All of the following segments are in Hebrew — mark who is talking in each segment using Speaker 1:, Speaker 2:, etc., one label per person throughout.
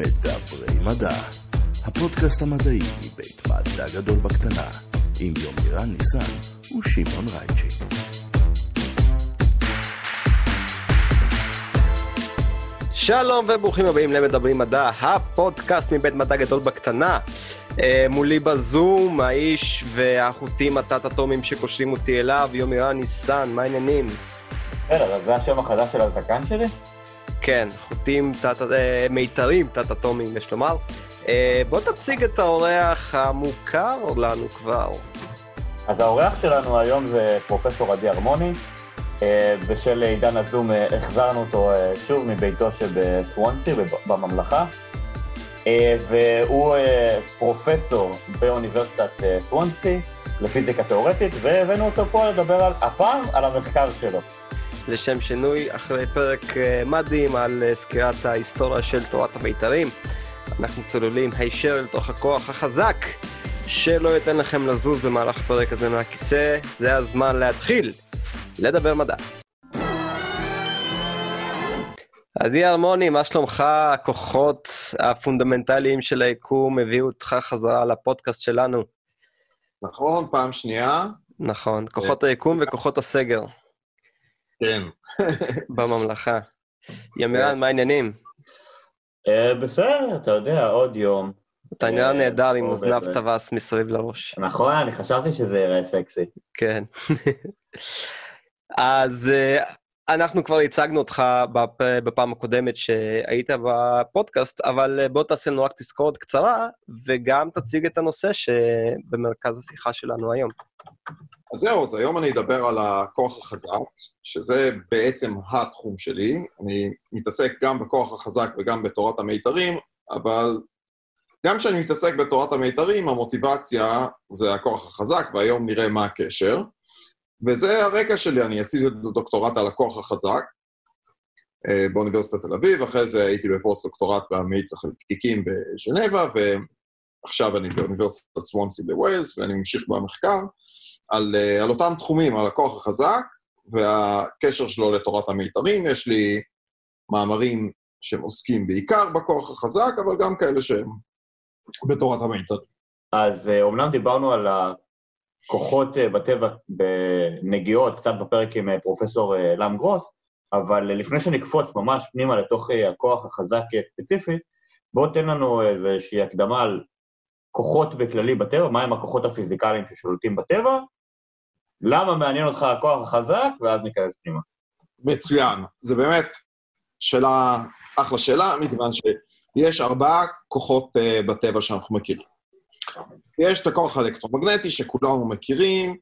Speaker 1: מדברי מדע, הפודקאסט המדעי מבית מדע גדול בקטנה, עם יומירן ניסן ושמעון רייצ'י.
Speaker 2: שלום וברוכים הבאים למדברים מדע, הפודקאסט מבית מדע גדול בקטנה. אה, מולי בזום, האיש והחוטים התת-אטומיים שקושרים אותי אליו, יומירן ניסן, מה העניינים?
Speaker 3: בסדר, אז זה השם החדש של הזקן שלי?
Speaker 2: כן, חוטים תת... אה, מיתרים תת-אטומיים, יש לומר. אה, בוא תציג את האורח המוכר לנו כבר.
Speaker 3: אז האורח שלנו היום זה פרופסור עדי הרמוני, אה, בשל עידן הזום החזרנו אותו שוב מביתו שבסוונסי בממלכה, והוא פרופסור באוניברסיטת סוונסי לפיזיקה תאורטית, והבאנו אותו פה לדבר על, הפעם על המחקר שלו.
Speaker 2: לשם שינוי, אחרי פרק אה, מדהים על אה, סקירת ההיסטוריה של תורת המיתרים, אנחנו צוללים הישר לתוך הכוח החזק, שלא ייתן לכם לזוז במהלך הפרק הזה מהכיסא, זה הזמן להתחיל לדבר מדע. עדי ארמוני, מה שלומך? הכוחות הפונדמנטליים של היקום הביאו אותך חזרה לפודקאסט שלנו.
Speaker 4: נכון, פעם שנייה.
Speaker 2: נכון, כוחות היקום וכוחות הסגר
Speaker 4: כן.
Speaker 2: בממלכה. ימירן, מה העניינים?
Speaker 3: אה, בסדר, אתה יודע, עוד יום.
Speaker 2: אתה נראה
Speaker 3: אה,
Speaker 2: נהדר עם אוזניו
Speaker 3: באמת.
Speaker 2: טווס מסביב לראש.
Speaker 3: נכון, אני חשבתי שזה יראה סקסי.
Speaker 2: כן. אז אה, אנחנו כבר הצגנו אותך בפ- בפעם הקודמת שהיית בפודקאסט, אבל אה, בוא תעשה לנו רק תזכורת קצרה, וגם תציג את הנושא שבמרכז השיחה שלנו היום.
Speaker 4: אז זהו, אז היום אני אדבר על הכוח החזק, שזה בעצם התחום שלי. אני מתעסק גם בכוח החזק וגם בתורת המיתרים, אבל גם כשאני מתעסק בתורת המיתרים, המוטיבציה זה הכוח החזק, והיום נראה מה הקשר. וזה הרקע שלי, אני עשיתי את הדוקטורט על הכוח החזק אה, באוניברסיטת תל אביב, אחרי זה הייתי בפוסט-דוקטורט במאיץ החלקיקים בז'נבה, ועכשיו אני באוניברסיטת סוונסי בווילס, ואני ממשיך במחקר על, אה, על אותם תחומים, על הכוח החזק והקשר שלו לתורת המיתרים. יש לי מאמרים שהם עוסקים בעיקר בכוח החזק, אבל גם כאלה שהם בתורת המיתרים.
Speaker 3: אז אה, אומנם דיברנו על הכוחות אה, בטבע בנגיעות, קצת בפרק עם אה, פרופסור אה, לם גרוס, אבל אה, לפני שנקפוץ ממש פנימה לתוך אה, הכוח החזק אה, ספציפית, בוא תן לנו איזושהי הקדמה על כוחות בכללי בטבע, מהם הכוחות הפיזיקליים ששולטים בטבע, למה מעניין אותך הכוח החזק, ואז ניכנס פנימה.
Speaker 4: מצוין. זה באמת שאלה, אחלה שאלה, מכיוון שיש ארבעה כוחות uh, בטבע שאנחנו מכירים. יש את הכוח האלקטרומגנטי שכולנו מכירים,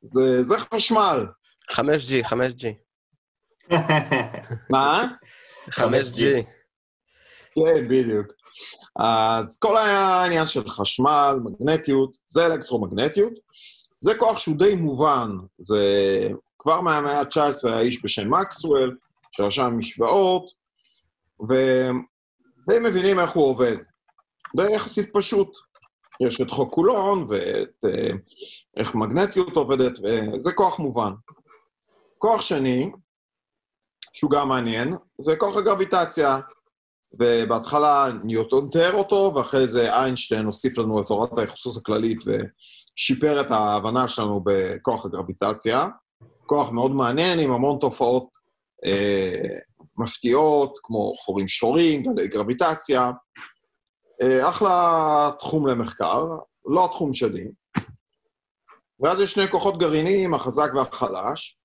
Speaker 4: זה, זה חשמל.
Speaker 2: 5G, 5G.
Speaker 4: מה?
Speaker 2: 5G.
Speaker 4: כן, בדיוק. אז כל העניין של חשמל, מגנטיות, זה אלקטרומגנטיות. זה כוח שהוא די מובן. זה כבר מהמאה ה-19 היה איש בשם מקסוול, שרשם משוואות, ודי מבינים איך הוא עובד. זה יחסית פשוט. יש את חוק קולון ואת אה, איך מגנטיות עובדת, וזה כוח מובן. כוח שני, שהוא גם מעניין, זה כוח הגרביטציה. ובהתחלה ניוטון תיאר אותו, ואחרי זה איינשטיין הוסיף לנו את תורת היחסות הכללית ושיפר את ההבנה שלנו בכוח הגרביטציה. כוח מאוד מעניין, עם המון תופעות אה, מפתיעות, כמו חורים שחורים, גלי גרביטציה. אה, אחלה תחום למחקר, לא התחום שלי. ואז יש שני כוחות גרעיניים, החזק והחלש.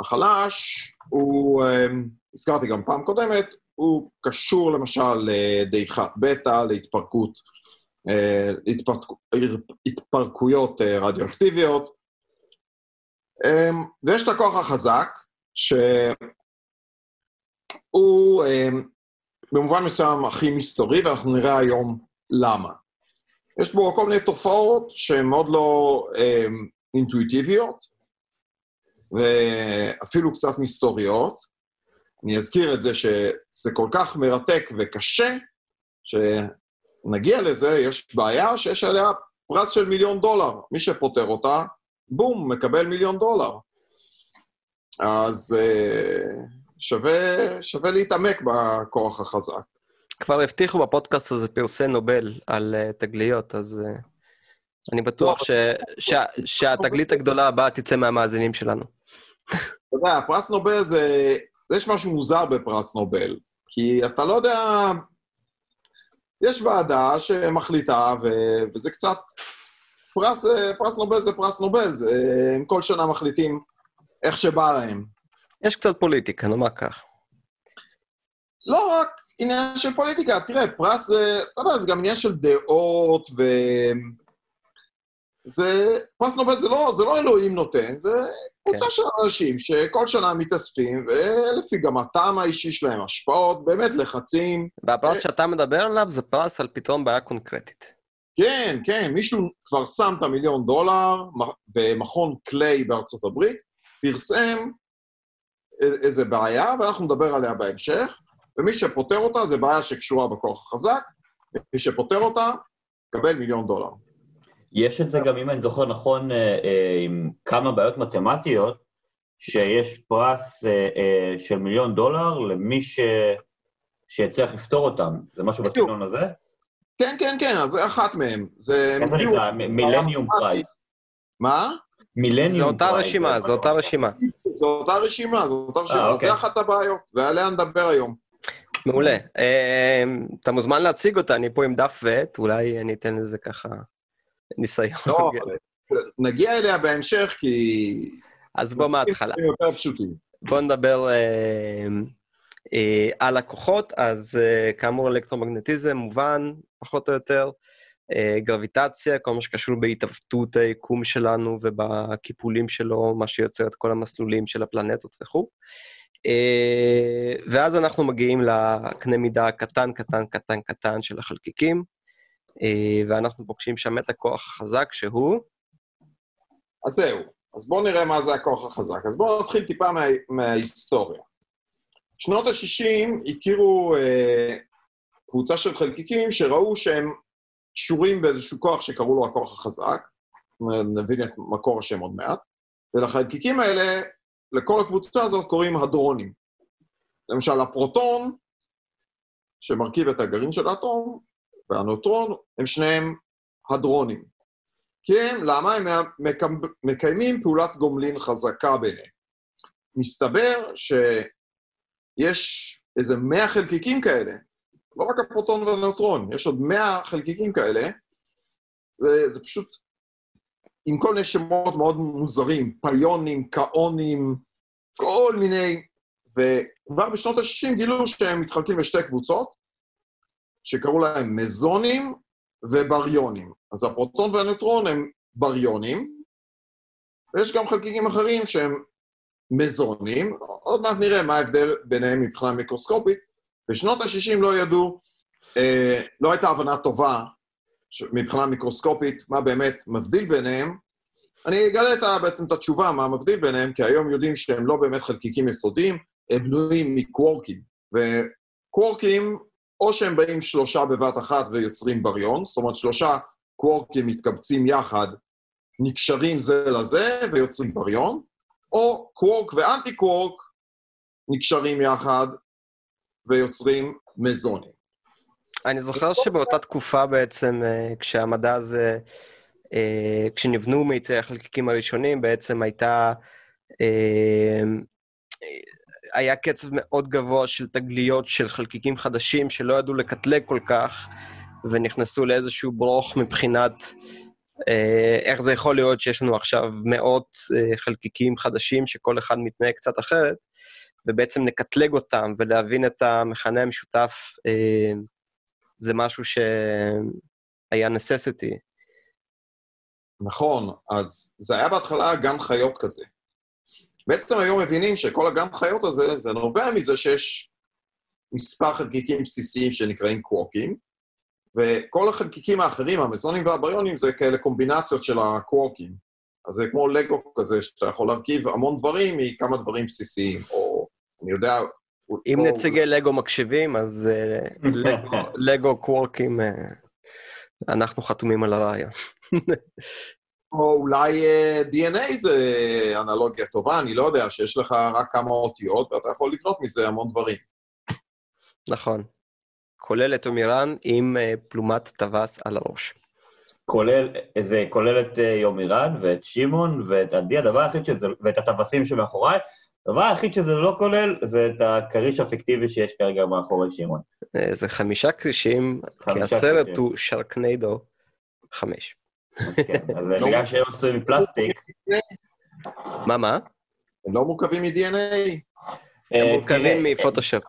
Speaker 4: החלש הוא, אה, הזכרתי גם פעם קודמת, הוא קשור למשל לדעיכת בטא, להתפרקות, אה, להתפרק, התפרקויות אה, רדיואקטיביות. אה, ויש את הכוח החזק, שהוא אה, במובן מסוים הכי מסתורי, ואנחנו נראה היום למה. יש בו כל מיני תופעות שהן מאוד לא אה, אינטואיטיביות, ואפילו קצת מסתוריות. אני אזכיר את זה שזה כל כך מרתק וקשה, שנגיע לזה, יש בעיה שיש עליה פרס של מיליון דולר. מי שפותר אותה, בום, מקבל מיליון דולר. אז uh, שווה, שווה להתעמק בכוח החזק.
Speaker 2: כבר הבטיחו בפודקאסט הזה פרסי נובל על uh, תגליות, אז uh, אני בטוח ש, ש, שהתגלית הגדולה הבאה תצא מהמאזינים שלנו.
Speaker 4: אתה יודע, פרס נובל זה... יש משהו מוזר בפרס נובל, כי אתה לא יודע... יש ועדה שמחליטה, ו... וזה קצת... פרס, פרס נובל זה פרס נובל, זה... הם כל שנה מחליטים איך שבא להם.
Speaker 2: יש קצת פוליטיקה, נאמר כך.
Speaker 4: לא רק עניין של פוליטיקה, תראה, פרס זה, אתה יודע, זה גם עניין של דעות, ו... זה, פרס נובל זה לא, זה לא אלוהים נותן, זה קבוצה כן. של אנשים שכל שנה מתאספים, ולפי גם הטעם האישי שלהם, השפעות, באמת לחצים.
Speaker 2: והפרס ו... שאתה מדבר עליו זה פרס על פתרון בעיה קונקרטית.
Speaker 4: כן, כן, מישהו כבר שם את המיליון דולר, ומכון קליי בארצות הברית פרסם איזה בעיה, ואנחנו נדבר עליה בהמשך, ומי שפותר אותה זה בעיה שקשורה בכוח החזק, ומי שפותר אותה, מקבל מיליון דולר.
Speaker 3: יש את זה גם, אם אני זוכר נכון, אה, אה, עם כמה בעיות מתמטיות, שיש פרס אה, של מיליון דולר למי ש... שיצליח לפתור אותם. זה משהו בסגנון הזה?
Speaker 4: כן, כן, כן, אז זה אחת מהם. זה...
Speaker 3: איך זה נקרא? Millennium Prize.
Speaker 4: מה?
Speaker 2: Millennium Prize. זו אותה רשימה, זו אותה רשימה.
Speaker 4: זו אותה רשימה, זו אותה רשימה. אה. זה אחת הבעיות, ועליה נדבר היום.
Speaker 2: מעולה. אתה מוזמן להציג אותה, אני פה עם דף ועט, אולי אני אתן לזה ככה ניסיון. לא,
Speaker 4: נגיע אליה בהמשך, כי...
Speaker 2: אז בוא מההתחלה.
Speaker 4: יותר פשוטים.
Speaker 2: בוא נדבר אה, אה, על הכוחות. אז אה, כאמור, אלקטרומגנטיזם מובן, פחות או יותר. אה, גרביטציה, כל מה שקשור בהתעוותות היקום שלנו ובקיפולים שלו, מה שיוצר את כל המסלולים של הפלנטות וכו'. אה, ואז אנחנו מגיעים לקנה מידה הקטן, קטן, קטן, קטן של החלקיקים, ואנחנו פוגשים שם את הכוח החזק שהוא...
Speaker 4: אז זהו, אז בואו נראה מה זה הכוח החזק. אז בואו נתחיל טיפה מה, מההיסטוריה. שנות ה-60 הכירו אה, קבוצה של חלקיקים שראו שהם קשורים באיזשהו כוח שקראו לו הכוח החזק, נבין את מקור השם עוד מעט, ולחלקיקים האלה, לכל הקבוצה הזאת קוראים הדרונים. למשל, הפרוטון, שמרכיב את הגרעין של האטום, והנוטרון הם שניהם הדרונים. הם, למה? הם מקיימים פעולת גומלין חזקה ביניהם. מסתבר שיש איזה מאה חלקיקים כאלה, לא רק הפרוטון והנוטרון, יש עוד מאה חלקיקים כאלה, זה, זה פשוט עם כל מיני שמות מאוד מוזרים, פיונים, קאונים, כל מיני, וכבר בשנות ה-60 גילו שהם מתחלקים לשתי קבוצות, שקראו להם מזונים ובריונים. אז הפרוטון והנוטרון הם בריונים, ויש גם חלקיקים אחרים שהם מזונים, עוד מעט נראה מה ההבדל ביניהם מבחינה מיקרוסקופית. בשנות ה-60 לא ידעו, אה, לא הייתה הבנה טובה מבחינה מיקרוסקופית מה באמת מבדיל ביניהם. אני אגלה את, בעצם את התשובה, מה מבדיל ביניהם, כי היום יודעים שהם לא באמת חלקיקים יסודיים, הם בנויים מקוורקים. וקוורקים או שהם באים שלושה בבת אחת ויוצרים בריון, זאת אומרת שלושה קוורקים מתקבצים יחד, נקשרים זה לזה ויוצרים בריון, או קוורק ואנטי קוורק נקשרים יחד ויוצרים מזונים.
Speaker 2: אני זוכר שבאותה תקופה בעצם, אה, כשהמדע הזה, אה, כשנבנו מאיצי החלקיקים הראשונים, בעצם הייתה אה, היה קצב מאוד גבוה של תגליות של חלקיקים חדשים שלא ידעו לקטלג כל כך, ונכנסו לאיזשהו ברוך מבחינת אה, איך זה יכול להיות שיש לנו עכשיו מאות אה, חלקיקים חדשים שכל אחד מתנהג קצת אחרת, ובעצם נקטלג אותם ולהבין את המכנה המשותף, אה, זה משהו שהיה necessity.
Speaker 4: נכון, אז זה היה בהתחלה גן חיות כזה. בעצם היום מבינים שכל הגן חיות הזה, זה נובע מזה שיש מספר חלקיקים בסיסיים שנקראים קוורקים, וכל החלקיקים האחרים, המזונים והבריונים, זה כאלה קומבינציות של הקוורקים. אז זה כמו לגו כזה, שאתה יכול להרכיב המון דברים מכמה דברים בסיסיים, או אני יודע...
Speaker 2: אם או... נציגי לגו מקשיבים, אז uh, לגו, לגו קוורקים, uh, אנחנו חתומים על הרעיון.
Speaker 4: או אולי uh, DNA זה אנלוגיה טובה, אני לא יודע, שיש לך רק כמה אותיות ואתה יכול לבנות מזה המון דברים.
Speaker 2: נכון. כולל את עמירן עם אה, פלומת טווס על הראש.
Speaker 3: כולל, זה כולל את אה, יומירן ואת שמעון ואת עדי, הדבר היחיד שזה, ואת הטווסים שמאחוריי, הדבר היחיד שזה לא כולל זה את הכריש הפיקטיבי שיש כרגע מאחורי שמעון.
Speaker 2: אה, זה חמישה כרישים, כי הסרט. הוא שרקניידו חמש.
Speaker 3: אז כן,
Speaker 4: לא.
Speaker 3: בגלל שהם עשויים מפלסטיק,
Speaker 2: מה, מה?
Speaker 4: הם לא מורכבים מ-DNA.
Speaker 2: הם
Speaker 3: אה,
Speaker 2: מורכבים
Speaker 3: תראה,
Speaker 2: מפוטושופ.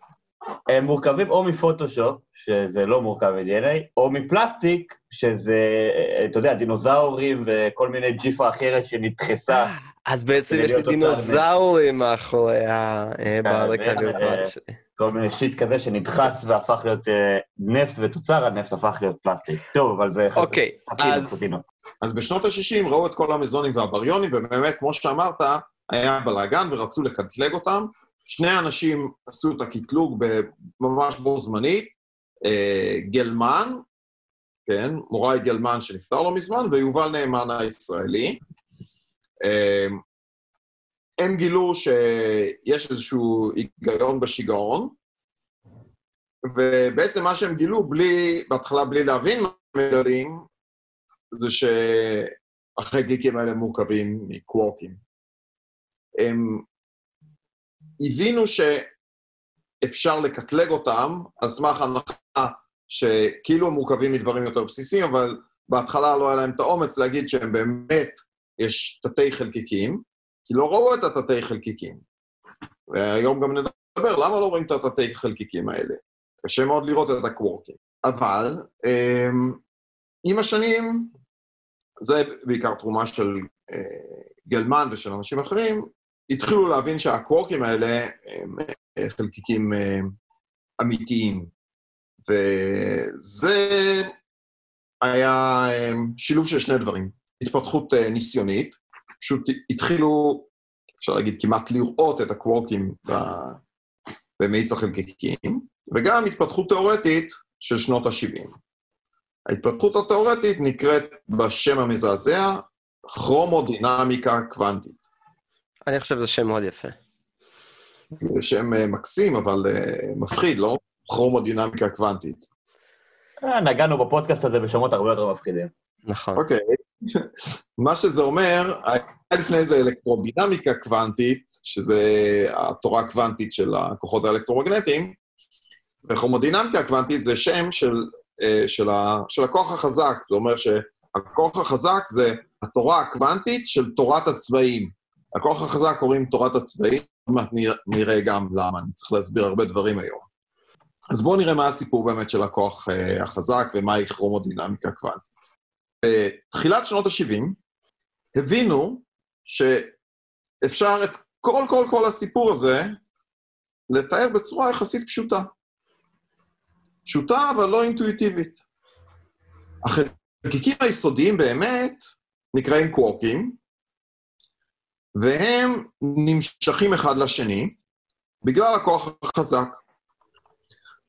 Speaker 3: הם מורכבים או מפוטושופ, שזה לא מורכב מ-DNA, או מפלסטיק, שזה, אה, אתה יודע, דינוזאורים וכל מיני ג'יפה אחרת שנדחסה.
Speaker 2: אז בעצם יש לי דינוזאורים מאחורי ה... אה, ברקע
Speaker 3: כן,
Speaker 2: הווירטואלי
Speaker 3: אה,
Speaker 2: שלי.
Speaker 3: כל מיני שיט כזה שנדחס והפך להיות אה, נפט, ותוצר הנפט הפך להיות פלסטיק. טוב, אבל זה...
Speaker 2: אוקיי, אז.
Speaker 4: אז בשנות ה-60 ראו את כל המזונים והבריונים, ובאמת, כמו שאמרת, היה בלאגן ורצו לקטלג אותם. שני אנשים עשו את הקטלוג ממש בו זמנית, אה, גלמן, כן, מוראי גלמן שנפטר לא מזמן, ויובל נאמן הישראלי. הם גילו שיש איזשהו היגיון בשיגעון, ובעצם מה שהם גילו, בלי, בהתחלה בלי להבין מה הם מגלים, זה שהחלקיקים האלה מורכבים מקוורקים. הם הבינו שאפשר לקטלג אותם על סמך הנחה שכאילו הם מורכבים מדברים יותר בסיסיים, אבל בהתחלה לא היה להם את האומץ להגיד שהם באמת, יש תתי חלקיקים, כי לא ראו את התתי חלקיקים. והיום גם נדבר, למה לא רואים את התתי חלקיקים האלה? קשה מאוד לראות את הקוורקים. אבל אמ, עם השנים, זה בעיקר תרומה של אה, גלמן ושל אנשים אחרים, התחילו להבין שהקוורקים האלה הם אה, חלקיקים אה, אמיתיים. וזה היה שילוב של שני דברים. התפתחות ניסיונית, פשוט התחילו, אפשר להגיד, כמעט לראות את הקוורקים במאיץ החלקיקים, וגם התפתחות תיאורטית של שנות ה-70. ההתפתחות התיאורטית נקראת בשם המזעזע כרומודינמיקה קוונטית.
Speaker 2: אני חושב שזה שם מאוד יפה.
Speaker 4: זה שם אה, מקסים, אבל אה, מפחיד, לא? כרומודינמיקה קוונטית.
Speaker 3: אה, נגענו בפודקאסט הזה בשמות הרבה יותר מפחידים.
Speaker 2: נכון.
Speaker 4: אוקיי. מה שזה אומר, היה לפני זה אלקטרודינמיקה קוונטית, שזה התורה הקוונטית של הכוחות האלקטרומגנטיים, וכרומודינמיקה קוונטית זה שם של, אה, של, ה, של הכוח החזק. זה אומר שהכוח החזק זה התורה הקוונטית של תורת הצבעים. הכוח החזק קוראים תורת הצבעים, עוד מעט נראה גם למה, אני צריך להסביר הרבה דברים היום. אז בואו נראה מה הסיפור באמת של הכוח אה, החזק ומהי כרומודינמיקה קוונטית. בתחילת שנות ה-70 הבינו שאפשר את כל כל כל הסיפור הזה לתאר בצורה יחסית פשוטה. פשוטה, אבל לא אינטואיטיבית. החלקיקים היסודיים באמת נקראים קוורקים, והם נמשכים אחד לשני בגלל הכוח החזק.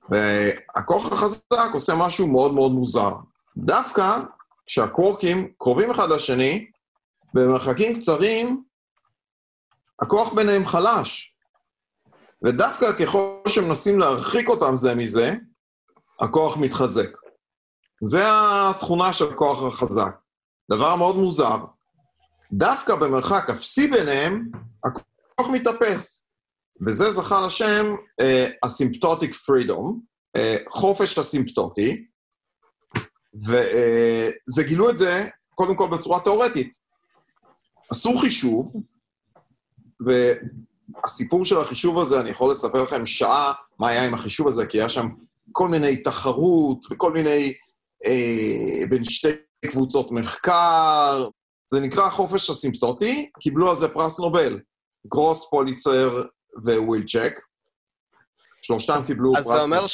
Speaker 4: והכוח החזק עושה משהו מאוד מאוד מוזר. דווקא כשהקוורקים קרובים אחד לשני, במרחקים קצרים, הכוח ביניהם חלש. ודווקא ככל שמנסים להרחיק אותם זה מזה, הכוח מתחזק. זה התכונה של הכוח החזק. דבר מאוד מוזר. דווקא במרחק אפסי ביניהם, הכוח מתאפס. וזה זכה לשם אסימפטוטיק פרידום, חופש אסימפטוטי, וזה גילו את זה קודם כל בצורה תיאורטית. עשו חישוב, והסיפור של החישוב הזה, אני יכול לספר לכם שעה מה היה עם החישוב הזה, כי היה שם כל מיני תחרות וכל מיני, אה, בין שתי קבוצות מחקר. זה נקרא חופש אסימפטוטי, קיבלו על זה פרס נובל. גרוס, פוליצר ווילצ'ק. שלושתם קיבלו
Speaker 2: אז
Speaker 4: פרס
Speaker 2: זה אומר
Speaker 4: נובל.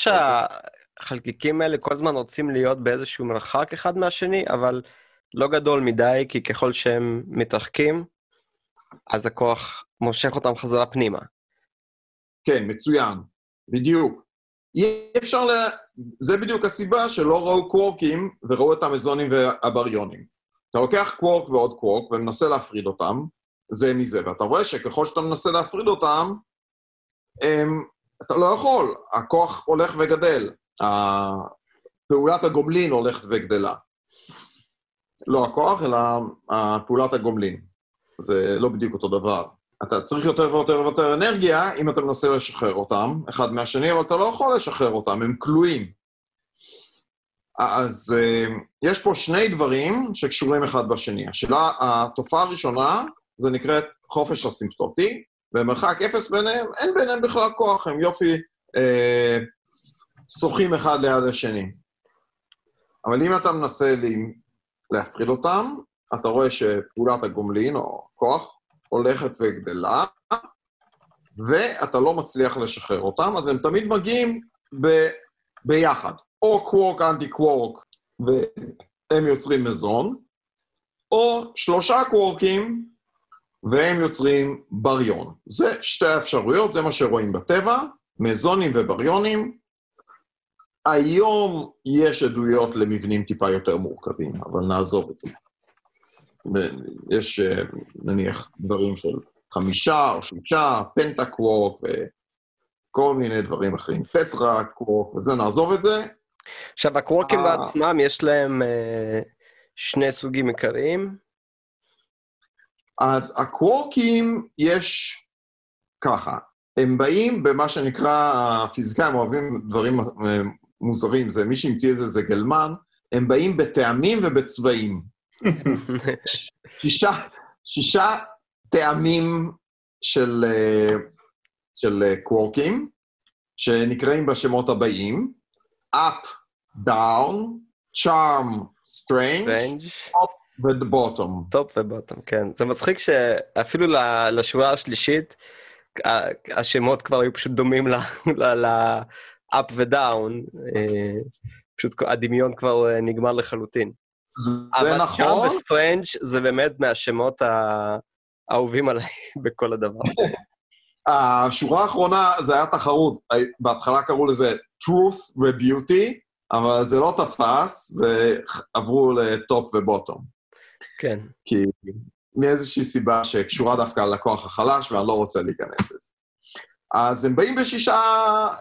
Speaker 2: שהחלקיקים האלה כל הזמן רוצים להיות באיזשהו מרחק אחד מהשני, אבל לא גדול מדי, כי ככל שהם מתרחקים, אז הכוח מושך אותם חזרה פנימה.
Speaker 4: כן, מצוין, בדיוק. אי אפשר ל... זה בדיוק הסיבה שלא ראו קוורקים וראו את המזונים והבריונים. אתה לוקח קוורק ועוד קוורק ומנסה להפריד אותם, זה מזה, ואתה רואה שככל שאתה מנסה להפריד אותם, הם, אתה לא יכול, הכוח הולך וגדל. פעולת הגומלין הולכת וגדלה. לא הכוח, אלא פעולת הגומלין. זה לא בדיוק אותו דבר. אתה צריך יותר ויותר ויותר אנרגיה אם אתה מנסה לשחרר אותם, אחד מהשני, אבל אתה לא יכול לשחרר אותם, הם כלואים. אז uh, יש פה שני דברים שקשורים אחד בשני. השאלה, התופעה הראשונה, זה נקראת חופש אסימפטוטי, במרחק אפס ביניהם, אין ביניהם בכלל כוח, הם יופי אה, שוחים אחד ליד השני. אבל אם אתה מנסה להפריד אותם, אתה רואה שפעולת הגומלין, או כוח, הולכת וגדלה, ואתה לא מצליח לשחרר אותם, אז הם תמיד מגיעים ב... ביחד. או קוורק אנטי קוורק, והם יוצרים מזון, או שלושה קוורקים, והם יוצרים בריון. זה שתי האפשרויות, זה מה שרואים בטבע, מזונים ובריונים. היום יש עדויות למבנים טיפה יותר מורכבים, אבל נעזוב את זה. יש אה, נניח דברים של חמישה או שלושה, פנטה-קוורק וכל מיני דברים אחרים, פטרה-קוורק, וזה, נעזוב את זה.
Speaker 2: עכשיו, הקוורקים אה. בעצמם, יש להם אה, שני סוגים עיקריים.
Speaker 4: אז הקוורקים יש ככה, הם באים במה שנקרא, הפיזיקאים אוהבים דברים מוזרים, זה מי שהמציא את זה זה גלמן, הם באים בטעמים ובצבעים. שישה, שישה טעמים של, של קוורקים, שנקראים בשמות הבאים, up, down, charm, strange, strange. top ו
Speaker 2: bottom. top ו bottom, כן. זה מצחיק שאפילו לשורה השלישית, השמות כבר היו פשוט דומים ל-up ו down. אה, פשוט הדמיון כבר אה, נגמר לחלוטין.
Speaker 4: זה נכון. אבל
Speaker 2: charm ו strange זה באמת מהשמות האהובים עליי בכל הדבר הזה.
Speaker 4: השורה האחרונה, זה היה תחרות. בהתחלה קראו לזה truth ו-beauty, אבל זה לא תפס, ועברו לטופ ובוטום.
Speaker 2: כן.
Speaker 4: כי מאיזושהי סיבה שקשורה דווקא ללקוח החלש, ואני לא רוצה להיכנס לזה. אז הם באים בשישה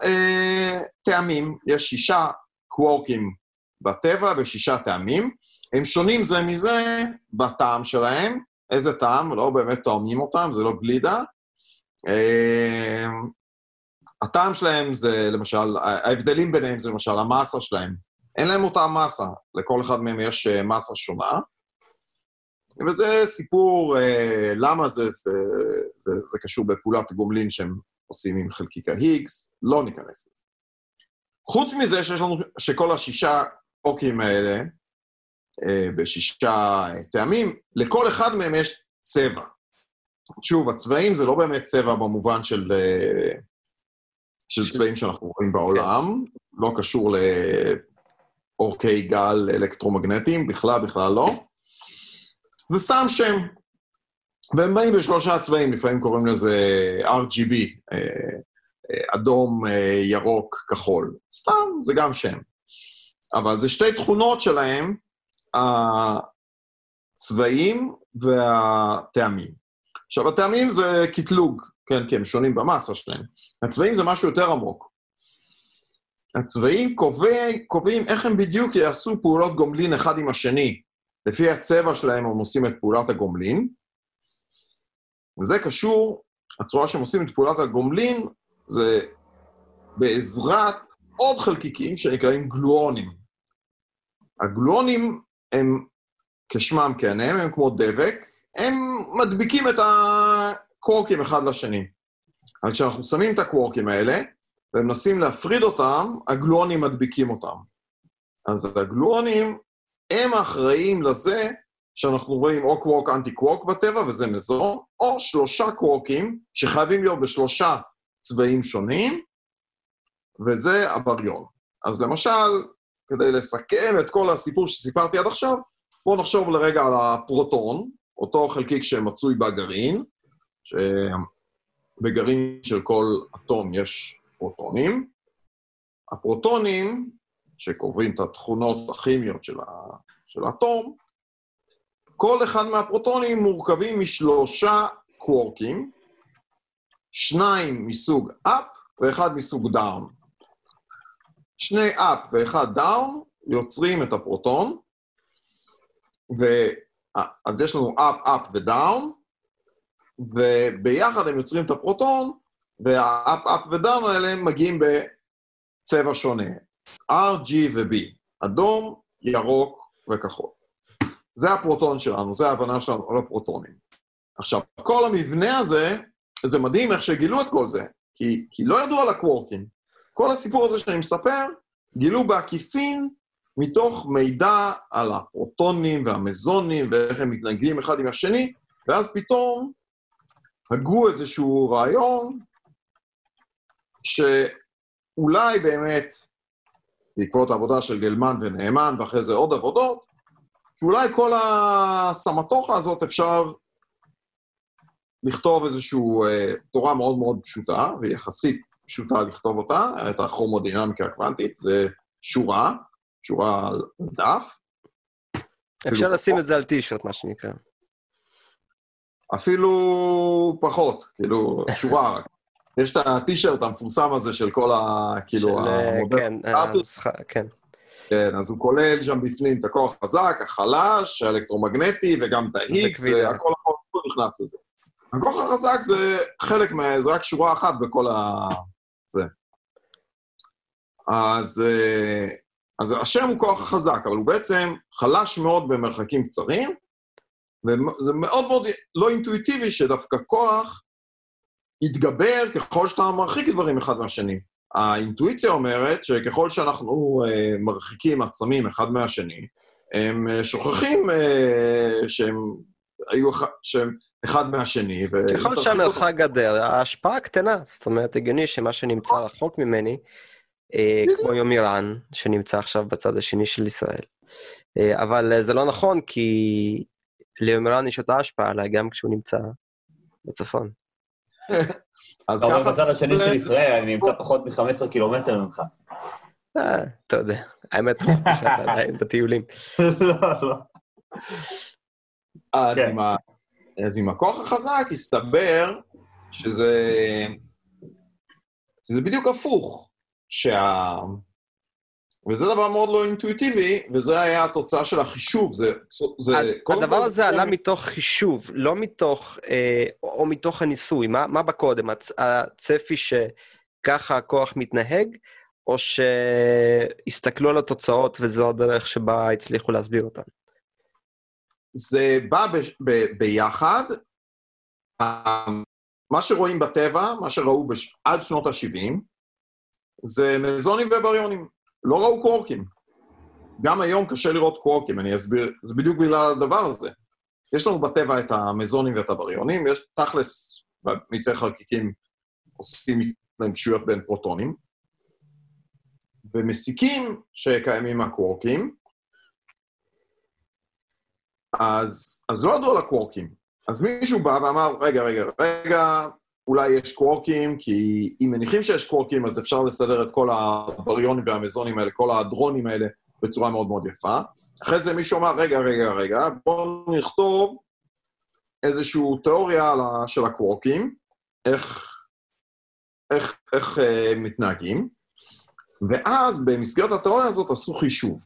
Speaker 4: אה, טעמים. יש שישה קוורקים בטבע ושישה טעמים. הם שונים זה מזה בטעם שלהם. איזה טעם? לא באמת טועמים אותם, זה לא גלידה. אה, הטעם שלהם זה, למשל, ההבדלים ביניהם זה למשל המאסה שלהם. אין להם אותה מסה, לכל אחד מהם יש אה, מסה שונה. וזה סיפור אה, למה זה, זה, זה, זה קשור בפעולת הגומלין שהם עושים עם חלקיק ההיגס, לא ניכנס לזה. חוץ מזה שיש לנו, שכל השישה אוקים האלה, אה, בשישה אה, טעמים, לכל אחד מהם יש צבע. שוב, הצבעים זה לא באמת צבע במובן של, אה, של צבעים שאנחנו רואים בעולם, לא קשור לאורכי גל אלקטרומגנטיים, בכלל, בכלל לא. זה סתם שם. והם באים בשלושה צבעים, לפעמים קוראים לזה RGB, אה, אה, אדום, אה, ירוק, כחול. סתם, זה גם שם. אבל זה שתי תכונות שלהם, הצבעים והטעמים. עכשיו, הטעמים זה קטלוג, כן, כי הם שונים במסה שלהם. הצבעים זה משהו יותר עמוק. הצבעים קובע, קובעים איך הם בדיוק יעשו פעולות גומלין אחד עם השני. לפי הצבע שלהם הם עושים את פעולת הגומלין, וזה קשור, הצורה שהם עושים את פעולת הגומלין זה בעזרת עוד חלקיקים שנקראים גלואונים. הגלואונים הם, כשמם כן הם, הם כמו דבק, הם מדביקים את הקוורקים אחד לשני. אז כשאנחנו שמים את הקוורקים האלה, ומנסים להפריד אותם, הגלואונים מדביקים אותם. אז הגלואונים הם אחראים לזה שאנחנו רואים או קוורק אנטי קוורק בטבע, וזה מזון, או שלושה קוורקים שחייבים להיות בשלושה צבעים שונים, וזה הבריון. אז למשל, כדי לסכם את כל הסיפור שסיפרתי עד עכשיו, בואו נחשוב לרגע על הפרוטון, אותו חלקיק שמצוי בגרעין, שבגרעין של כל אטום יש פרוטונים. הפרוטונים שקובעים את התכונות הכימיות של, של האטום, כל אחד מהפרוטונים מורכבים משלושה קוורקים, שניים מסוג up ואחד מסוג down. שני up ואחד down יוצרים את הפרוטון, ו... אז יש לנו up, up ו-down, וביחד הם יוצרים את הפרוטון, וה-up, up ו-down האלה מגיעים בצבע שונה, R, G ו-B, אדום, ירוק וכחול. זה הפרוטון שלנו, זה ההבנה שלנו על הפרוטונים. עכשיו, כל המבנה הזה, זה מדהים איך שגילו את כל זה, כי, כי לא ידעו על הקוורקים. כל הסיפור הזה שאני מספר, גילו בעקיפין מתוך מידע על הפרוטונים והמזונים ואיך הם מתנגדים אחד עם השני, ואז פתאום הגו איזשהו רעיון שאולי באמת, בעקבות העבודה של גלמן ונאמן, ואחרי זה עוד עבודות, שאולי כל הסמטוחה הזאת אפשר לכתוב איזושהי אה, תורה מאוד מאוד פשוטה, ויחסית פשוטה לכתוב אותה, את הכרומודינמיקה הקוונטית, זה שורה, שורה על דף.
Speaker 2: אפשר לשים את זה על טישרט, מה שנקרא.
Speaker 4: אפילו פחות, כאילו, שורה רק. יש את הטישרט המפורסם הזה של כל ה... כאילו,
Speaker 2: של, אה,
Speaker 4: המודל
Speaker 2: כן, הנוסחה, כן.
Speaker 4: כן, אז הוא כולל שם בפנים את הכוח החזק, החלש, האלקטרומגנטי, וגם את ה-X. והכל הכל נכנס לזה. הכוח החזק זה חלק מה... זה רק שורה אחת בכל ה... זה. אז, אה, אז השם הוא כוח החזק, אבל הוא בעצם חלש מאוד במרחקים קצרים, וזה מאוד מאוד לא אינטואיטיבי שדווקא כוח יתגבר ככל שאתה מרחיק דברים אחד מהשני. האינטואיציה אומרת שככל שאנחנו אה, מרחיקים עצמים אחד מהשני, הם אה, שוכחים אה, שהם היו שהם אחד מהשני. ו-
Speaker 2: ככל שהמרחק גדל, ההשפעה קטנה. זאת אומרת, הגיוני שמה שנמצא רחוק ממני, כמו יומירן, שנמצא עכשיו בצד השני של ישראל. אבל זה לא נכון, כי ליומירן יש אותה השפעה עליי גם כשהוא נמצא בצפון.
Speaker 4: אז
Speaker 3: אבל
Speaker 4: ככה...
Speaker 3: בצד השני של ישראל, אני נמצא פחות מ-15 קילומטר ממך.
Speaker 2: אה, אתה יודע, האמת, שאתה עדיין בטיולים.
Speaker 3: לא, לא.
Speaker 4: אז,
Speaker 3: כן.
Speaker 4: אז עם הכוח החזק הסתבר שזה... שזה בדיוק הפוך. שה... וזה דבר מאוד לא אינטואיטיבי, וזה היה התוצאה של החישוב. זה... זה
Speaker 2: אז הדבר הזה
Speaker 4: זה-
Speaker 2: עלה מתוך חישוב, לא מתוך, אה, או מתוך הניסוי. מה, מה בקודם? הצ- הצפי שככה הכוח מתנהג, או שהסתכלו על התוצאות וזו הדרך שבה הצליחו להסביר אותן?
Speaker 4: זה בא ב, ב, ביחד. ה- מה שרואים בטבע, מה שראו בש, עד שנות ה-70, זה מזונים ובריונים. לא ראו קוורקים. גם היום קשה לראות קוורקים, אני אסביר, זה בדיוק בגלל הדבר הזה. יש לנו בטבע את המזונים ואת הבריונים, יש תכלס, במיצי חלקיקים עושים התנגשויות בין פרוטונים, ומסיקים שקיימים הקוורקים, אז, אז לא ידעו על הקוורקים. אז מישהו בא ואמר, רגע, רגע, רגע, אולי יש קוורקים, כי אם מניחים שיש קוורקים, אז אפשר לסדר את כל הבריונים והמזונים האלה, כל הדרונים האלה, בצורה מאוד מאוד יפה. אחרי זה מישהו אמר, רגע, רגע, רגע, בואו נכתוב איזושהי תיאוריה של הקוורקים, איך, איך, איך אה, מתנהגים, ואז במסגרת התיאוריה הזאת עשו חישוב.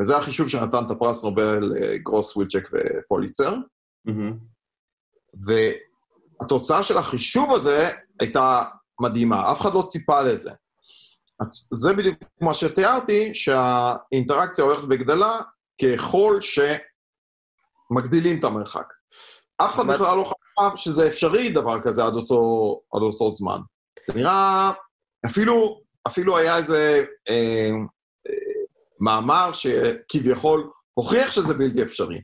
Speaker 4: וזה החישוב שנתן את הפרס נובל אה, גרוס, ווילצ'ק ופוליצר.
Speaker 3: מהמם.
Speaker 4: והתוצאה של החישוב הזה הייתה מדהימה, אף אחד לא ציפה לזה. זה בדיוק מה שתיארתי, שהאינטראקציה הולכת וגדלה ככל שמגדילים את המרחק. אף אחד בכלל לא חשב שזה אפשרי דבר כזה עד אותו, עד אותו זמן. זה נראה, אפילו, אפילו היה איזה אה, אה, מאמר שכביכול הוכיח שזה בלתי אפשרי.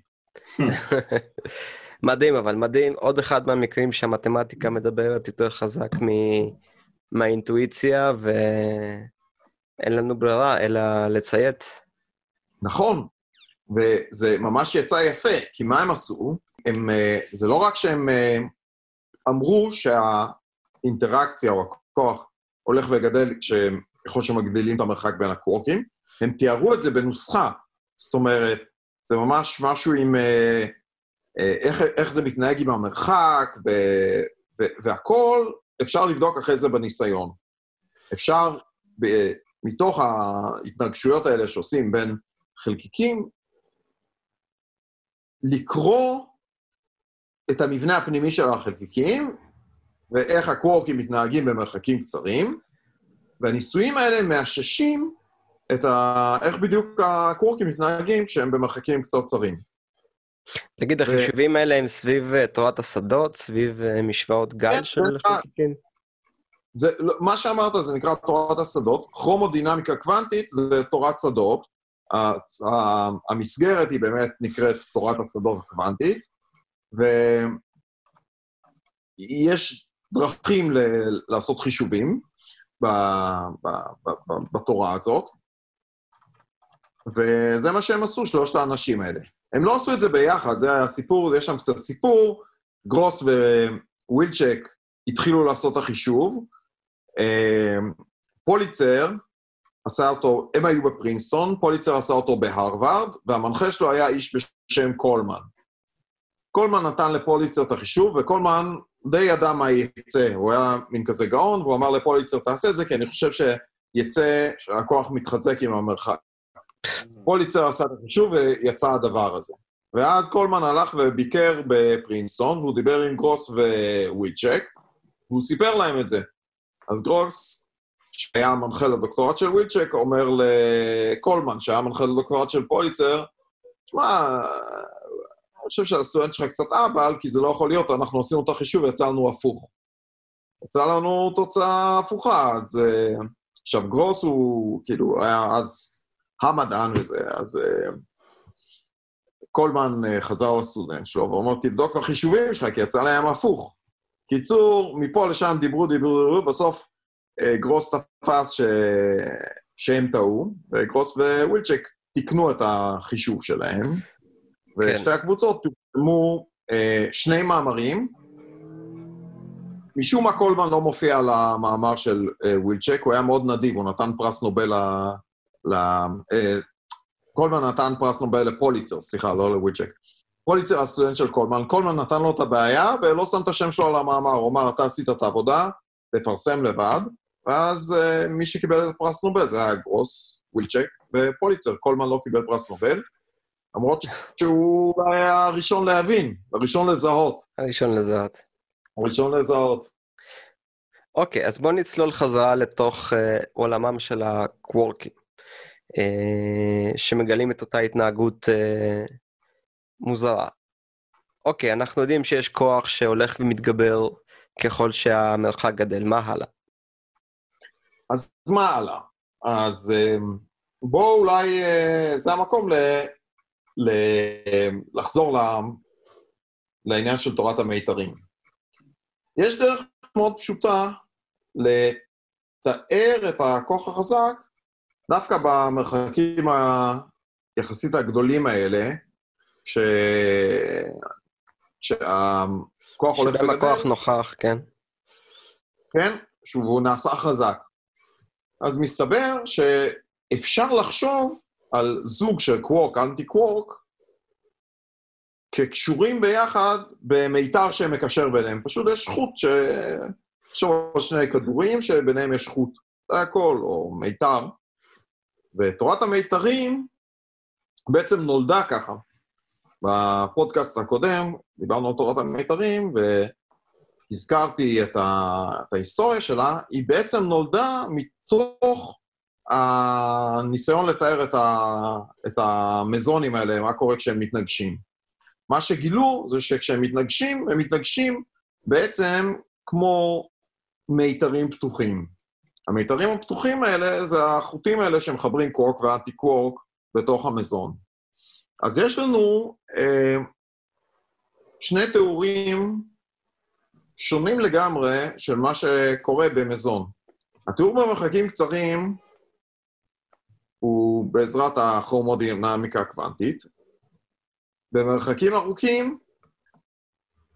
Speaker 2: מדהים, אבל מדהים. עוד אחד מהמקרים שהמתמטיקה מדברת יותר חזק מ- מהאינטואיציה, ואין לנו ברירה אלא לציית.
Speaker 4: נכון, וזה ממש יצא יפה, כי מה הם עשו? הם, אה, זה לא רק שהם אה, אמרו שהאינטראקציה או הכוח הולך וגדל ככל שמגדילים את המרחק בין הקוורקים, הם תיארו את זה בנוסחה. זאת אומרת, זה ממש משהו עם אה, איך, איך זה מתנהג עם המרחק, ו, ו, והכול אפשר לבדוק אחרי זה בניסיון. אפשר ב, מתוך ההתנגשויות האלה שעושים בין חלקיקים, לקרוא את המבנה הפנימי של החלקיקים ואיך הקוורקים מתנהגים במרחקים קצרים, והניסויים האלה מאששים את ה... איך בדיוק הקוורקים מתנהגים כשהם במרחקים קצרצרים.
Speaker 2: תגיד, ו... החישובים האלה הם סביב uh, תורת השדות, סביב uh, משוואות גל כן, של חלקיקים?
Speaker 4: זה, לא, מה שאמרת זה נקרא תורת השדות, כרומודינמיקה קוונטית זה תורת שדות, המסגרת היא באמת נקראת תורת השדות הקוונטית, ויש דרכים ל- לעשות חישובים ב- ב- ב- בתורה הזאת, וזה מה שהם עשו, שלושת האנשים האלה. הם לא עשו את זה ביחד, זה הסיפור, יש שם קצת סיפור. גרוס ווילצ'ק התחילו לעשות את החישוב. אה, פוליצר עשה אותו, הם היו בפרינסטון, פוליצר עשה אותו בהרווארד, והמנחה שלו היה איש בשם קולמן. קולמן נתן לפוליצר את החישוב, וקולמן די ידע מה יצא. הוא היה מין כזה גאון, והוא אמר לפוליצר, תעשה את זה, כי אני חושב שיצא שהכוח מתחזק עם המרחק. פוליצר עשה את החישוב ויצא הדבר הזה. ואז קולמן הלך וביקר בפרינסטון, והוא דיבר עם גרוס וויצ'ק, והוא סיפר להם את זה. אז גרוס, שהיה המנחה לדוקטורט של וויצ'ק, אומר לקולמן, שהיה מנחה לדוקטורט של פוליצר, תשמע, אני חושב שהסטודנט שלך קצת אבא, כי זה לא יכול להיות, אנחנו עשינו את החישוב ויצא לנו הפוך. יצא לנו תוצאה הפוכה, אז... אה, עכשיו, גרוס הוא, כאילו, היה אז המדען וזה, אז uh, קולמן אה, חזר לסטודנט שלו ואומר, תבדוק את החישובים שלך, כי יצא להם הפוך. קיצור, מפה לשם דיברו, דיברו, דיברו, בסוף אה, גרוס תפס ש... שהם טעו, וגרוס ווילצ'ק תיקנו את החישוב שלהם, כן. ושתי הקבוצות פרסמו שני מאמרים. משום מה קולמן לא מופיע על המאמר של ווילצ'ק, הוא היה מאוד נדיב, הוא נתן פרס נובל ל... אה, קולמן נתן פרס נובל לפוליצר, סליחה, לא לווילצ'ק. פוליצר הסטודנט של קולמן, קולמן נתן לו את הבעיה ולא שם את השם שלו על המאמר, הוא אמר, אתה עשית את העבודה, תפרסם לבד, ואז אה, מי שקיבל את הפרס נובל זה היה גרוס, ווילצ'ק ופוליצר, קולמן לא קיבל פרס נובל, למרות שהוא היה הראשון להבין, הראשון לזהות.
Speaker 2: הראשון לזהות.
Speaker 4: הראשון לזהות.
Speaker 2: אוקיי, אז בואו נצלול חזרה לתוך uh, עולמם של הקוורקים. אה, שמגלים את אותה התנהגות אה, מוזרה. אוקיי, אנחנו יודעים שיש כוח שהולך ומתגבר ככל שהמרחק גדל, מה הלאה?
Speaker 4: אז מה הלאה? אז אה, בואו אולי, זה המקום ל, ל, לחזור ל, לעניין של תורת המיתרים. יש דרך מאוד פשוטה לתאר את הכוח החזק דווקא במרחקים היחסית הגדולים האלה, ש... שהכוח הולך וגדל...
Speaker 2: שבהם הכוח נוכח, כן.
Speaker 4: כן, שהוא נעשה חזק. אז מסתבר שאפשר לחשוב על זוג של קוורק, אנטי קוורק, כקשורים ביחד במיתר שמקשר ביניהם. פשוט יש חוט ש... יש שני כדורים שביניהם יש חוט. זה הכל, או מיתר. ותורת המיתרים בעצם נולדה ככה. בפודקאסט הקודם דיברנו על תורת המיתרים, והזכרתי את, ה... את ההיסטוריה שלה, היא בעצם נולדה מתוך הניסיון לתאר את, ה... את המזונים האלה, מה קורה כשהם מתנגשים. מה שגילו זה שכשהם מתנגשים, הם מתנגשים בעצם כמו מיתרים פתוחים. המיתרים הפתוחים האלה זה החוטים האלה שמחברים קוורק ואנטי קוורק בתוך המזון. אז יש לנו אה, שני תיאורים שונים לגמרי של מה שקורה במזון. התיאור במרחקים קצרים הוא בעזרת הכרומודינמיקה הקוונטית. במרחקים ארוכים,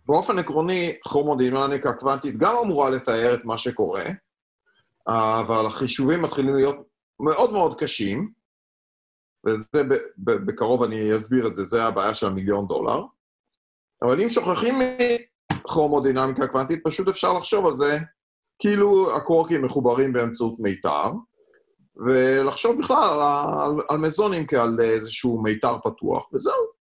Speaker 4: באופן עקרוני, כרומודינמיקה קוונטית גם אמורה לתאר את מה שקורה, אבל החישובים מתחילים להיות מאוד מאוד קשים, וזה בקרוב אני אסביר את זה, זה הבעיה של המיליון דולר. אבל אם שוכחים מכרומודינמיקה קוונטית, פשוט אפשר לחשוב על זה כאילו הקוורקים מחוברים באמצעות מיתר, ולחשוב בכלל על, על, על מזונים כעל איזשהו מיתר פתוח, וזהו.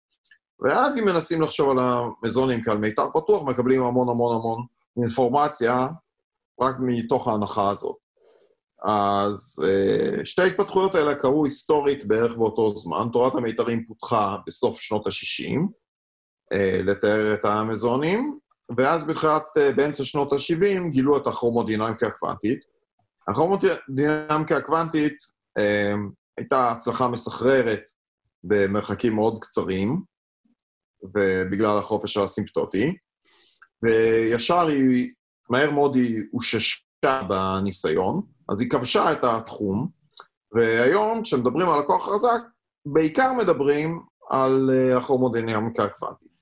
Speaker 4: ואז אם מנסים לחשוב על המזונים כעל מיתר פתוח, מקבלים המון המון המון אינפורמציה רק מתוך ההנחה הזאת. אז אה, שתי ההתפתחויות האלה קרו היסטורית בערך באותו זמן. תורת המיתרים פותחה בסוף שנות ה-60 אה, לתאר את המזונים, ואז בתחילת, אה, באמצע שנות ה-70 גילו את הכרומודינמיקה הקוונטית. הכרומודינמיקה הקוונטית הייתה הצלחה מסחררת במרחקים מאוד קצרים, ובגלל החופש הסימפטוטי, וישר היא, מהר מאוד היא אוששה בניסיון, אז היא כבשה את התחום, והיום כשמדברים על הכוח חזק, בעיקר מדברים על uh, הכרומודינמיקה הקוונטית.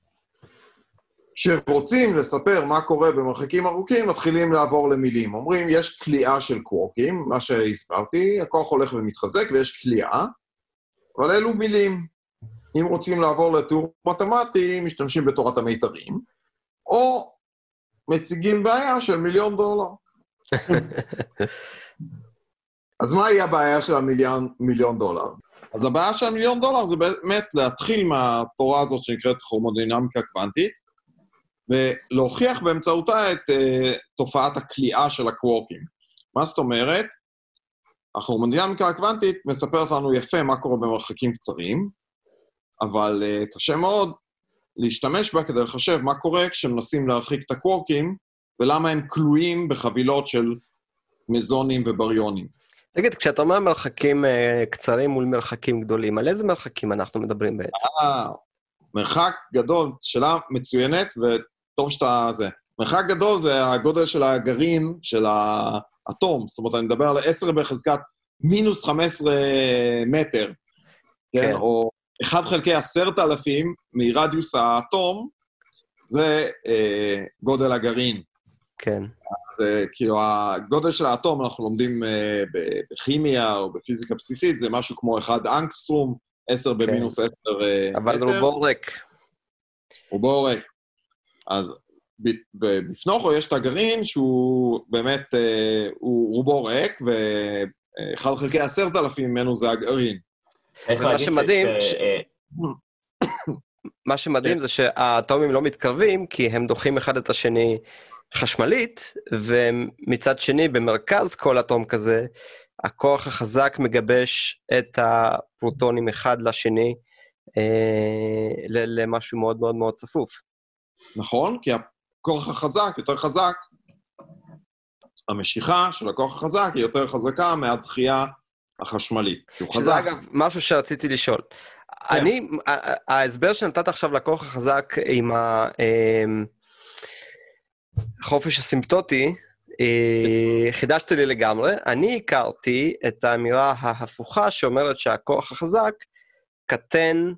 Speaker 4: כשרוצים לספר מה קורה במרחקים ארוכים, מתחילים לעבור למילים. אומרים, יש כליאה של קוורקים, מה שהסברתי, הכוח הולך ומתחזק ויש כליאה, אבל אלו מילים. אם רוצים לעבור לתיאור מתמטי, משתמשים בתורת המיתרים, או מציגים בעיה של מיליון דולר. אז מהי הבעיה של המיליון מיליון דולר? אז הבעיה של המיליון דולר זה באמת להתחיל מהתורה הזאת שנקראת כרומודינמיקה קוונטית, ולהוכיח באמצעותה את uh, תופעת הכליאה של הקוורקים. מה זאת אומרת? הכרומודינמיקה הקוונטית מספרת לנו יפה מה קורה במרחקים קצרים, אבל uh, קשה מאוד להשתמש בה כדי לחשב מה קורה כשמנסים להרחיק את הקוורקים, ולמה הם כלואים בחבילות של מזונים ובריונים.
Speaker 2: תגיד, כשאתה אומר מרחקים uh, קצרים מול מרחקים גדולים, על איזה מרחקים אנחנו מדברים בעצם?
Speaker 4: אה, מרחק גדול, שאלה מצוינת, וטוב שאתה... זה. מרחק גדול זה הגודל של הגרעין של האטום, זאת אומרת, אני מדבר על 10 בחזקת מינוס 15 מטר, כן? כן. או 1 חלקי 10,000 מרדיוס האטום, זה אה, גודל הגרעין.
Speaker 2: כן.
Speaker 4: זה כאילו, הגודל של האטום, אנחנו לומדים uh, בכימיה או בפיזיקה בסיסית, זה משהו כמו 1 אנגסטרום, 10 כן. במינוס 10 uh,
Speaker 2: אה, אבל מטר. אבל רובו ריק.
Speaker 4: רובו ריק. אז בפנוכו יש את הגרעין שהוא באמת, uh, הוא רובו ריק, ו-1 חלקי 10,000 ממנו זה הגרעין.
Speaker 2: ומה שמדהים, ש... מה שמדהים. זה שהאטומים לא מתקרבים, כי הם דוחים אחד את השני חשמלית, ומצד שני, במרכז כל אטום כזה, הכוח החזק מגבש את הפרוטונים אחד לשני אה, למשהו מאוד מאוד מאוד צפוף.
Speaker 4: נכון, כי הכוח החזק יותר חזק. המשיכה של הכוח החזק היא יותר חזקה מהדחייה החשמלית.
Speaker 2: שזה חזק. אגב משהו שרציתי לשאול. כן. אני, ההסבר שנתת עכשיו לכוח החזק עם ה... אה, החופש הסימפטוטי, אה, חידשת לי לגמרי. אני הכרתי את האמירה ההפוכה שאומרת שהכוח החזק קטן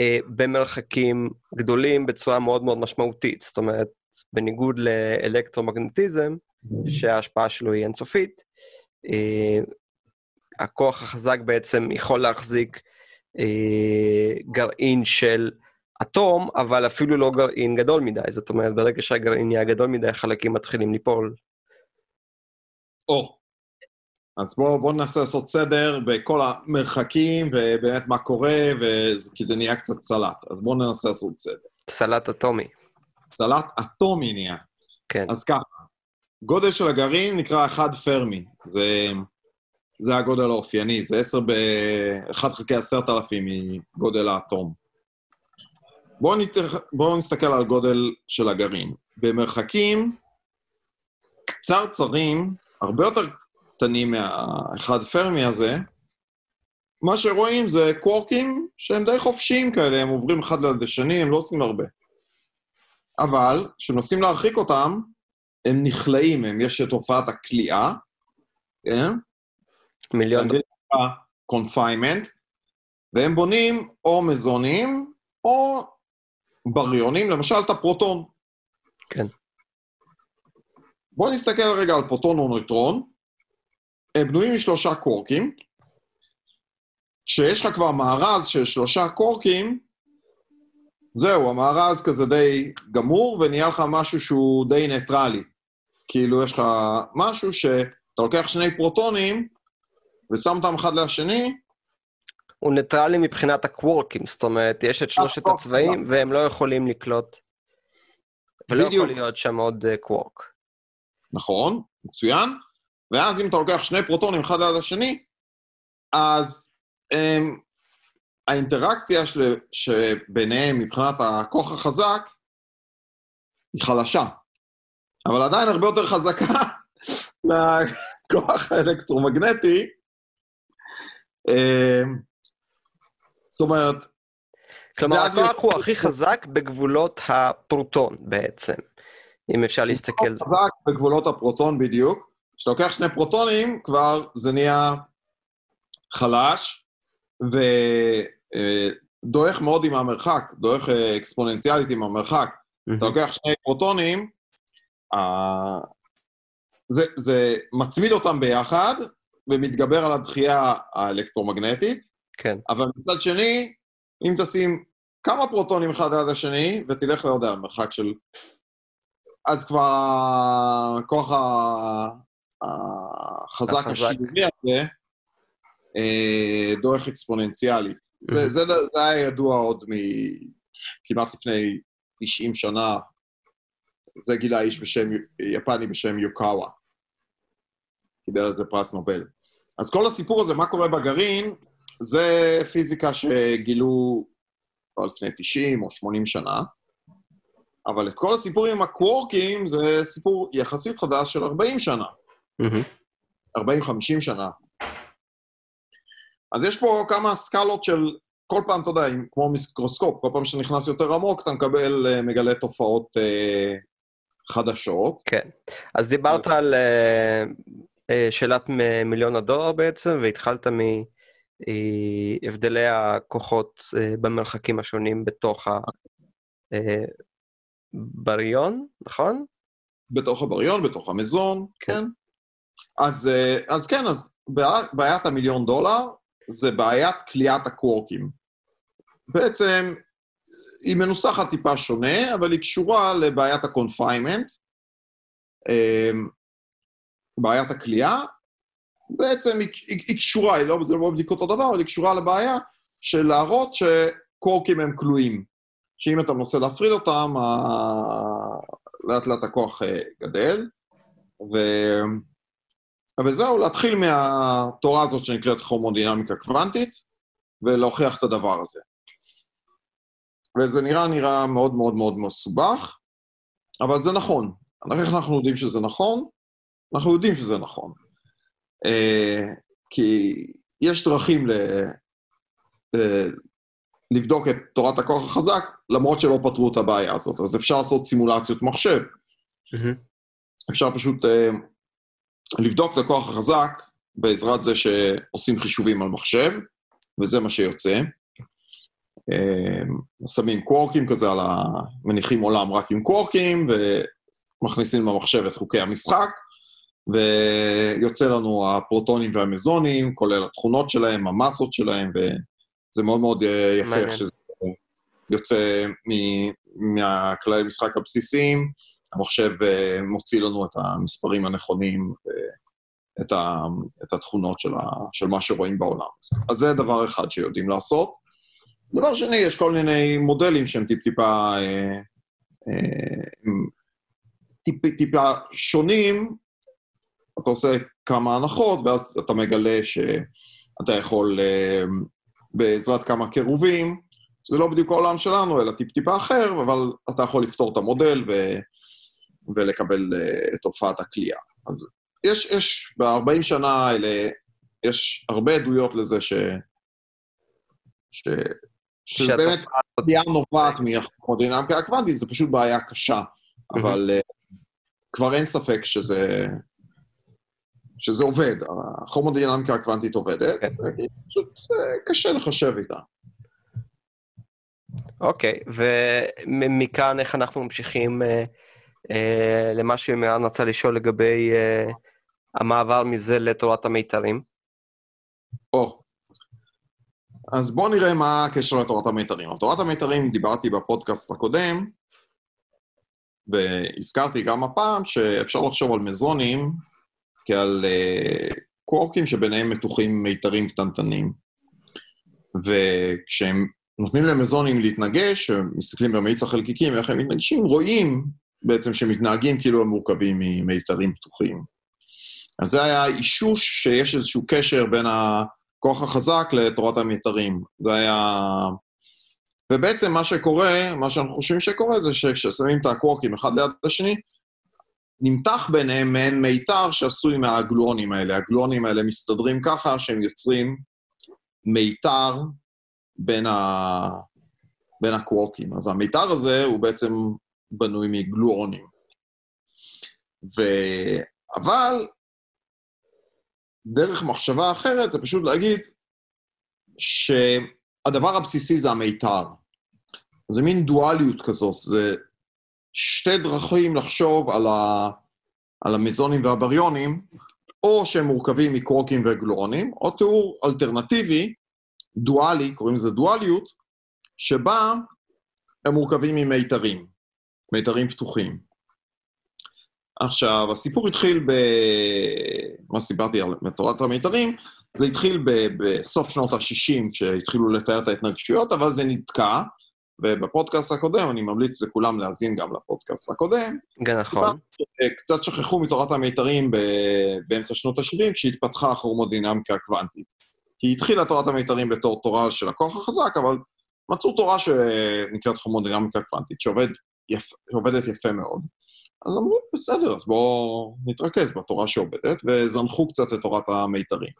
Speaker 2: אה, במרחקים גדולים בצורה מאוד מאוד משמעותית. זאת אומרת, בניגוד לאלקטרומגנטיזם, שההשפעה שלו היא אינסופית, אה, הכוח החזק בעצם יכול להחזיק גרעין של אטום, אבל אפילו לא גרעין גדול מדי. זאת אומרת, ברגע שהגרעין נהיה גדול מדי, החלקים מתחילים ליפול.
Speaker 4: או, אז בואו בוא ננסה לעשות סדר בכל המרחקים, ובאמת מה קורה, ו... כי זה נהיה קצת סלט. אז בואו ננסה לעשות סדר.
Speaker 2: סלט אטומי.
Speaker 4: סלט אטומי נהיה.
Speaker 2: כן.
Speaker 4: אז ככה, גודל של הגרעין נקרא 1 פרמי. זה, זה הגודל האופייני, זה 10 ב... 1 חלקי 10,000 מגודל האטום. בואו נתח... בוא נסתכל על גודל של הגרעין. במרחקים קצרצרים, הרבה יותר קטנים מהאחד פרמי הזה, מה שרואים זה קוורקים שהם די חופשיים כאלה, הם עוברים אחד ליד השני, הם לא עושים הרבה. אבל כשנוסעים להרחיק אותם, הם נכלאים, הם, יש את תופעת הכליאה, כן?
Speaker 2: מיליון.
Speaker 4: confinement, והם בונים או מזונים או בריונים, למשל את הפרוטון.
Speaker 2: כן.
Speaker 4: בואו נסתכל רגע על פרוטון או נויטרון. הם בנויים משלושה קוורקים. כשיש לך כבר מארז של שלושה קוורקים, זהו, המארז כזה די גמור, ונהיה לך משהו שהוא די ניטרלי. כאילו, יש לך משהו שאתה לוקח שני פרוטונים, ושם אותם אחד לשני,
Speaker 2: הוא ניטרלי מבחינת הקוורקים, זאת אומרת, יש את שלושת
Speaker 4: אה,
Speaker 2: הצבעים והם לא יכולים לקלוט, ולא
Speaker 4: בדיוק.
Speaker 2: יכול להיות שם עוד אה, קוורק.
Speaker 4: נכון, מצוין, ואז אם אתה לוקח שני פרוטונים אחד ליד השני, אז הם, האינטראקציה של, שביניהם מבחינת הכוח החזק היא חלשה, אבל עדיין הרבה יותר חזקה מהכוח האלקטרומגנטי. זאת אומרת,
Speaker 2: כלומר, הכוח הוא הכי חזק בגבולות הפרוטון בעצם, אם אפשר להסתכל על זה.
Speaker 4: חזק בגבולות הפרוטון בדיוק. כשאתה לוקח שני פרוטונים, כבר זה נהיה חלש, ודועך מאוד עם המרחק, דועך אה, אקספוננציאלית עם המרחק. אתה לוקח שני פרוטונים, אה, זה, זה מצמיד אותם ביחד, ומתגבר על הדחייה האלקטרומגנטית,
Speaker 2: כן,
Speaker 4: אבל מצד שני, אם תשים כמה פרוטונים אחד ליד השני, ותלך, לא יודע, מרחק של... אז כבר הכוח החזק. השילובי הזה אה, דועך אקספוננציאלית. זה, זה, זה היה ידוע עוד מכמעט לפני 90 שנה. זה גילה איש בשם, יפני בשם יוקאווה. קיבל על זה פרס נובל. אז כל הסיפור הזה, מה קורה בגרעין, זה פיזיקה שגילו כבר לפני 90 או 80 שנה, אבל את כל הסיפור עם הקוורקים זה סיפור יחסית חדש של 40 שנה,
Speaker 2: מהמם.
Speaker 4: 40-50 שנה. אז יש פה כמה סקלות של, כל פעם, אתה יודע, כמו מיקרוסקופ, כל פעם שנכנס יותר עמוק, אתה מקבל, אה, מגלה תופעות אה, חדשות.
Speaker 2: כן. אז דיברת על אה, אה, שאלת מ- מיליון הדולר בעצם, והתחלת מהבדלי הכוחות אה, במרחקים השונים בתוך הבריון, נכון?
Speaker 4: בתוך הבריון, בתוך המזון,
Speaker 2: כן.
Speaker 4: כן. אז, אה, אז כן, אז בעיית- המיליון דולר זה בעיית כליאת הקוורקים. בעצם היא מנוסחת טיפה שונה, אבל היא קשורה לבעיית ה confinement, אה, בעיית הכליאה. בעצם היא, היא, היא קשורה, היא לא, זה לא בדיוק אותו דבר, אבל היא קשורה לבעיה של להראות שקוורקים הם כלואים. שאם אתה מנסה להפריד אותם, ה- לאט לאט הכוח אה, גדל. ו... אבל זהו, להתחיל מהתורה הזאת שנקראת כרומודינמיקה קוונטית, ולהוכיח את הדבר הזה. וזה נראה, נראה מאוד מאוד מאוד מסובך, אבל זה נכון. איך אנחנו יודעים שזה נכון? אנחנו יודעים שזה נכון. אה, כי יש דרכים ל... לבדוק את תורת הכוח החזק, למרות שלא פתרו את הבעיה הזאת. אז אפשר לעשות סימולציות מחשב. אפשר פשוט אה, לבדוק את הכוח החזק בעזרת זה שעושים חישובים על מחשב, וזה מה שיוצא. אה, שמים קוורקים כזה על ה... מניחים עולם רק עם קוורקים, ומכניסים למחשב את חוקי המשחק, ויוצא לנו הפרוטונים והמזונים, כולל התכונות שלהם, המסות שלהם, וזה מאוד מאוד אה, יפה. איך שזה יוצא מ- מהכללי משחק הבסיסיים. המחשב אה, מוציא לנו את המספרים הנכונים, את, ה, את התכונות של, ה, של מה שרואים בעולם. אז זה דבר אחד שיודעים לעשות. דבר שני, יש כל מיני מודלים שהם טיפ-טיפה אה, אה, טיפ, טיפה שונים. אתה עושה כמה הנחות, ואז אתה מגלה שאתה יכול, אה, בעזרת כמה קירובים, שזה לא בדיוק העולם שלנו, אלא טיפ-טיפה אחר, אבל אתה יכול לפתור את המודל ו... ולקבל uh, את תופעת הכלייה. אז יש, יש, ב-40 שנה האלה, יש הרבה עדויות לזה ש... ש... שזה
Speaker 2: שהתופעה
Speaker 4: באמת כלייה נובעת מהמודינמיקה הקוונטית, זה פשוט בעיה קשה, אבל uh, כבר אין ספק שזה... שזה עובד, הכרומודינמיקה הקוונטית עובדת,
Speaker 2: כן.
Speaker 4: פשוט uh, קשה לחשב איתה.
Speaker 2: אוקיי, ומכאן איך אנחנו ממשיכים אה, אה, למה שמרן רצה לשאול לגבי אה, המעבר מזה לתורת המיתרים?
Speaker 4: או. אז בואו נראה מה הקשר לתורת המיתרים. תורת המיתרים דיברתי בפודקאסט הקודם, והזכרתי גם הפעם שאפשר לחשוב על מזונים כעל uh, קוורקים שביניהם מתוחים מיתרים קטנטנים. וכשהם נותנים להם מזונים להתנגש, מסתכלים במאיץ החלקיקים, איך הם מתנגשים, רואים בעצם שמתנהגים כאילו הם מורכבים ממיתרים פתוחים. אז זה היה אישוש שיש איזשהו קשר בין הכוח החזק לתורת המיתרים. זה היה... ובעצם מה שקורה, מה שאנחנו חושבים שקורה, זה שכששמים את הקוורקים אחד ליד השני, נמתח ביניהם מעין מיתר שעשוי מהגלואונים האלה. הגלואונים האלה מסתדרים ככה שהם יוצרים מיתר בין, ה... בין הקוורקים. אז המיתר הזה הוא בעצם בנוי מגלואונים. ו... אבל דרך מחשבה אחרת זה פשוט להגיד שהדבר הבסיסי זה המיתר. זה מין דואליות כזאת, זה שתי דרכים לחשוב על, ה... על המזונים והבריונים, או שהם מורכבים מקורקים וגלורונים, או תיאור אלטרנטיבי, דואלי, קוראים לזה דואליות, שבה הם מורכבים ממיתרים, מיתרים פתוחים. עכשיו, הסיפור התחיל ב... מה סיפרתי על תורת המיתרים, זה התחיל ב... בסוף שנות ה-60, כשהתחילו לתאר את ההתנגשויות, אבל זה נתקע, ובפודקאסט הקודם, אני ממליץ לכולם להאזין גם לפודקאסט הקודם.
Speaker 2: כן, נכון.
Speaker 4: קצת שכחו מתורת המיתרים באמצע שנות ה-70, כשהתפתחה הכרומודינמיקה הקוונטית. כי התחילה תורת המיתרים בתור תורה של הכוח החזק, אבל מצאו תורה שנקראת כרומודינמיקה קוונטית, שעובד יפ... שעובדת יפה מאוד. אז אמרו, בסדר, אז בואו נתרכז בתורה שעובדת, וזנחו קצת את תורת המיתרים.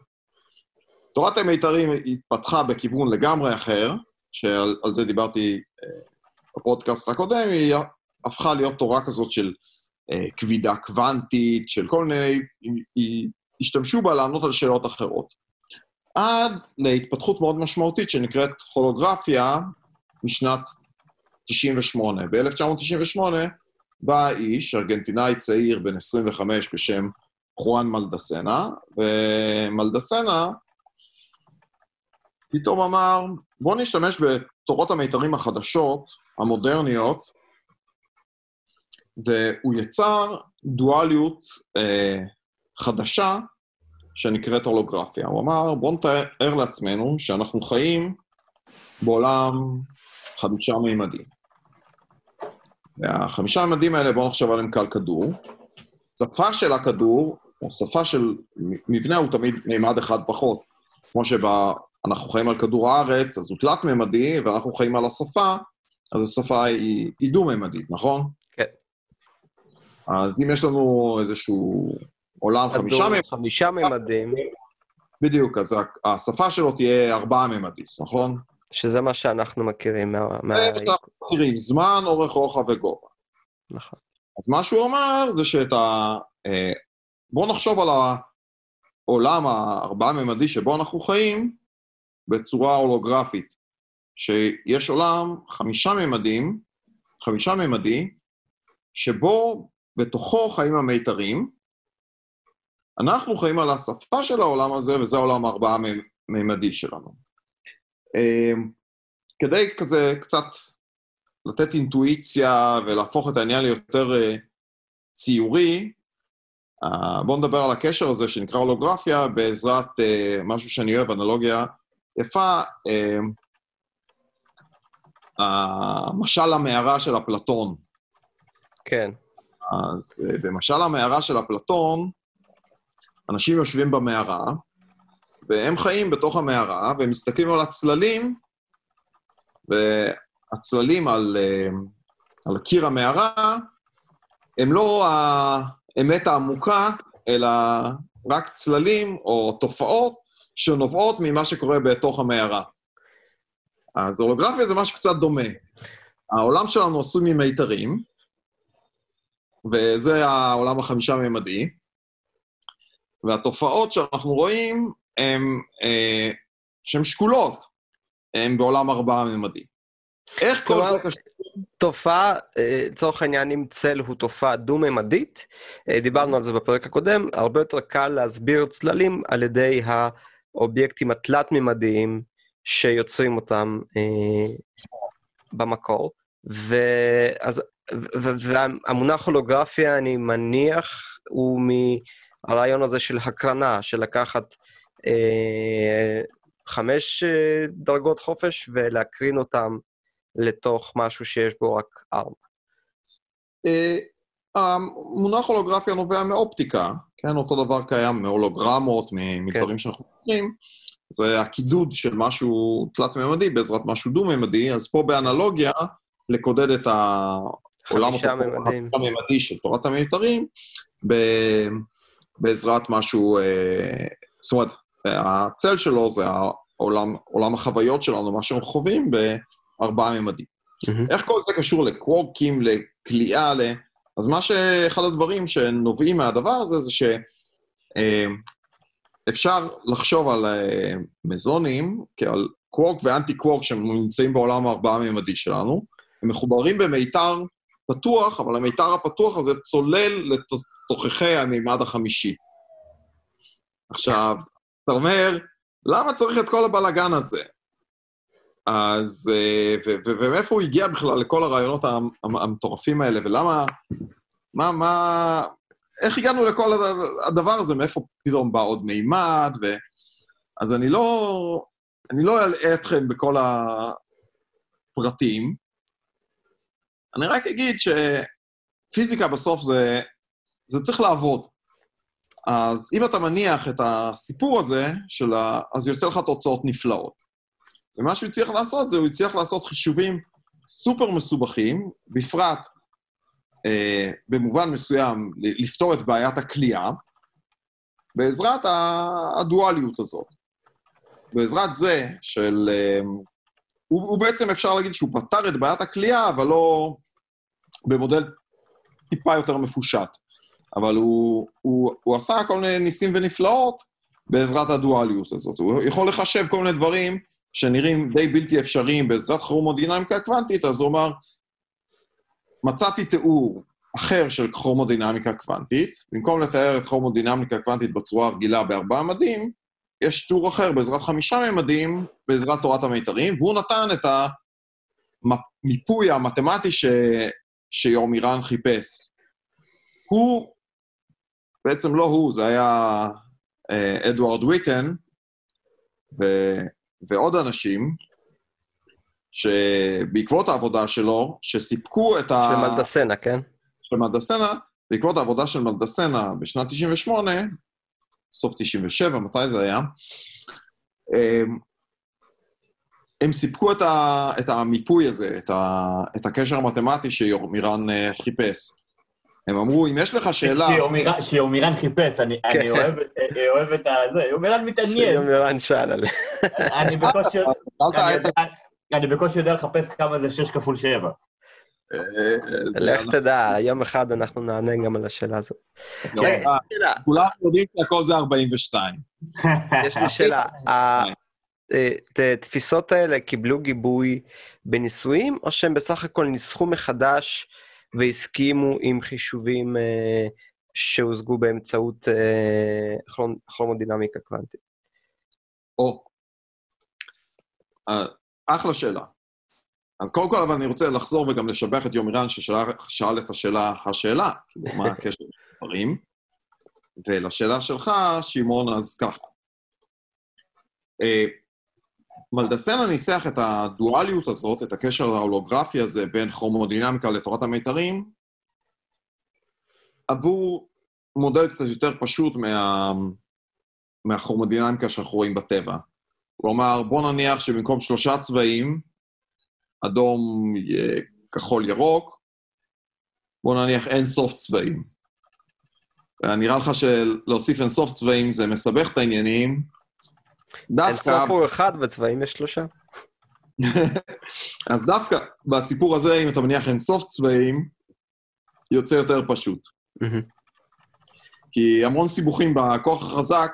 Speaker 4: תורת המיתרים התפתחה בכיוון לגמרי אחר, שעל זה דיברתי אה, בפודקאסט הקודם, היא הפכה להיות תורה כזאת של אה, כבידה קוונטית, של כל מיני... השתמשו בה לענות על שאלות אחרות. עד להתפתחות מאוד משמעותית שנקראת הולוגרפיה משנת 98. ב-1998 בא איש, ארגנטינאי צעיר בן 25 בשם חואן מלדסנה, ומלדסנה פתאום אמר, בואו נשתמש בתורות המיתרים החדשות, המודרניות, והוא יצר דואליות אה, חדשה שנקראת הולוגרפיה. הוא אמר, בואו נתאר לעצמנו שאנחנו חיים בעולם חמישה מימדים. והחמישה מימדים האלה, בואו נחשוב עליהם כעל כדור. שפה של הכדור, או שפה של מבנה, הוא תמיד מימד אחד פחות. כמו שבה אנחנו חיים על כדור הארץ, אז הוא תלת-ממדי, ואנחנו חיים על השפה, אז השפה היא, היא דו-ממדית, נכון?
Speaker 2: כן.
Speaker 4: אז אם יש לנו איזשהו עולם חמישה ממדים...
Speaker 2: חמישה ממדים.
Speaker 4: בדיוק, אז השפה שלו תהיה ארבעה ממדית, נכון?
Speaker 2: שזה מה שאנחנו מכירים מה...
Speaker 4: מה... מכירים, זמן, אורך, רוחב וגובה.
Speaker 2: נכון.
Speaker 4: אז מה שהוא אמר זה שאת ה... אה, בואו נחשוב על העולם הארבעה-ממדי שבו אנחנו חיים בצורה הולוגרפית, שיש עולם חמישה ממדים, חמישה ממדי, שבו בתוכו חיים המיתרים, אנחנו חיים על השפה של העולם הזה, וזה העולם הארבעה-ממדי שלנו. אמ, כדי כזה קצת לתת אינטואיציה ולהפוך את העניין ליותר אה, ציורי, אה, בואו נדבר על הקשר הזה שנקרא הולוגרפיה בעזרת אה, משהו שאני אוהב, אנלוגיה יפה, אמ, המשל המערה של אפלטון.
Speaker 2: כן.
Speaker 4: אז במשל המערה של אפלטון, אנשים יושבים במערה, והם חיים בתוך המערה, והם מסתכלים על הצללים, והצללים על, אה, על קיר המערה, הם לא האמת העמוקה, אלא רק צללים או תופעות שנובעות ממה שקורה בתוך המערה. אז הולוגרפיה זה משהו קצת דומה. העולם שלנו עשוי ממיתרים, וזה העולם החמישה-ממדי, והתופעות שאנחנו רואים הן אה, שהן שקולות, הן בעולם ארבעה-ממדי. איך כל זה קשור?
Speaker 2: תופעה, אה, לצורך העניין, אם צל הוא תופעה דו-ממדית, אה, דיברנו על זה בפרק הקודם, הרבה יותר קל להסביר צללים על ידי האובייקטים התלת-ממדיים שיוצרים אותם אה, במקור. ואז, והמונח הולוגרפיה, אני מניח, הוא הרעיון הזה של הקרנה, של לקחת אה, חמש אה, דרגות חופש ולהקרין אותם לתוך משהו שיש בו רק ארבע.
Speaker 4: המונח הולוגרפיה נובע מאופטיקה, כן? אותו דבר קיים מהולוגרמות, מדברים כן. שאנחנו מכירים. זה הקידוד של משהו תלת-ממדי בעזרת משהו דו-ממדי, אז פה באנלוגיה, לקודד את העולם הממדי של תורת המיתרים בעזרת משהו, אה, זאת אומרת, הצל שלו זה העולם, עולם החוויות שלנו, מה שאנחנו חווים בארבעה ממדים. Mm-hmm. איך כל זה קשור לקוורקים, לכליאה, ל... אז מה שאחד הדברים שנובעים מהדבר הזה, זה שאפשר לחשוב על אה, מזונים כעל קוורק ואנטי קוורק שנמצאים בעולם הארבעה-ממדי שלנו, הם מחוברים במיתר פתוח, אבל המיתר הפתוח הזה צולל לתוככי המימד החמישי. עכשיו, אתה אומר, למה צריך את כל הבלגן הזה? אז, אה, ומאיפה הוא הגיע בכלל לכל הרעיונות המטורפים האלה, ולמה, מה, מה, איך הגענו לכל הדבר הזה, מאיפה פתאום בא עוד מימד, ו... אז אני לא, אני לא אלאה אתכם בכל הפרטים, אני רק אגיד שפיזיקה בסוף זה, זה צריך לעבוד. אז אם אתה מניח את הסיפור הזה, של ה... אז יוצא לך תוצאות נפלאות. ומה שהוא הצליח לעשות זה, הוא הצליח לעשות חישובים סופר מסובכים, בפרט אה, במובן מסוים לפתור את בעיית הכליאה, בעזרת הדואליות הזאת. בעזרת זה של... אה, הוא, הוא בעצם, אפשר להגיד שהוא פתר את בעיית הכליאה, אבל לא במודל טיפה יותר מפושט. אבל הוא, הוא, הוא עשה כל מיני ניסים ונפלאות בעזרת הדואליות הזאת. הוא יכול לחשב כל מיני דברים שנראים די בלתי אפשריים בעזרת כרומודינמיקה קוונטית, אז הוא אמר, מצאתי תיאור אחר של כרומודינמיקה קוונטית, במקום לתאר את כרומודינמיקה קוונטית בצורה הרגילה בארבעה מדים, יש תיאור אחר בעזרת חמישה ממדים, בעזרת תורת המיתרים, והוא נתן את המיפוי המתמטי ש... שיורמירן חיפש. הוא, בעצם לא הוא, זה היה אה, אדוארד ויטן ו... ועוד אנשים, שבעקבות העבודה שלו, שסיפקו את ה...
Speaker 2: של מלדסנה, כן?
Speaker 4: של מלדסנה, בעקבות העבודה של מלדסנה בשנת 98, סוף 97, מתי זה היה? הם, הם סיפקו את, ה, את המיפוי הזה, את, ה, את הקשר המתמטי שיורמירן אה, חיפש. הם אמרו, אם יש לך שאלה...
Speaker 3: שיורמירן חיפש, אני, כן. אני אוהב, אה, את זה, יורמירן מתעניין.
Speaker 2: שיורמירן שאל עליה.
Speaker 3: אני בקושי יודע לחפש כמה זה 6 כפול 7.
Speaker 2: לך תדע, יום אחד אנחנו נענה גם על השאלה הזאת.
Speaker 4: כן, כולם יודעים שהכל זה 42.
Speaker 2: יש לי שאלה, התפיסות האלה קיבלו גיבוי בניסויים, או שהם בסך הכל ניסחו מחדש והסכימו עם חישובים אה, שהושגו באמצעות אה, כרומודינמיקה קוונטית?
Speaker 4: או, אחלה שאלה. אז קודם כל, אבל אני רוצה לחזור וגם לשבח את יומירן ששאל את השאלה, השאלה, כאילו, מה הקשר לדברים. ולשאלה שלך, שמעון, אז ככה. אה, מלדסנה ניסח את הדואליות הזאת, את הקשר ההולוגרפי הזה בין כרומודינמיקה לתורת המיתרים, עבור מודל קצת יותר פשוט מה... מהכרומודינמיקה שאנחנו רואים בטבע. אמר, בוא נניח שבמקום שלושה צבעים, אדום, כחול, ירוק, בוא נניח אין סוף צבעים. נראה לך שלהוסיף אין סוף צבעים זה מסבך את העניינים.
Speaker 2: דווקא... אין סוף הוא אחד וצבעים יש שלושה.
Speaker 4: אז דווקא בסיפור הזה, אם אתה מניח אין סוף צבעים, יוצא יותר פשוט. כי המון סיבוכים בכוח החזק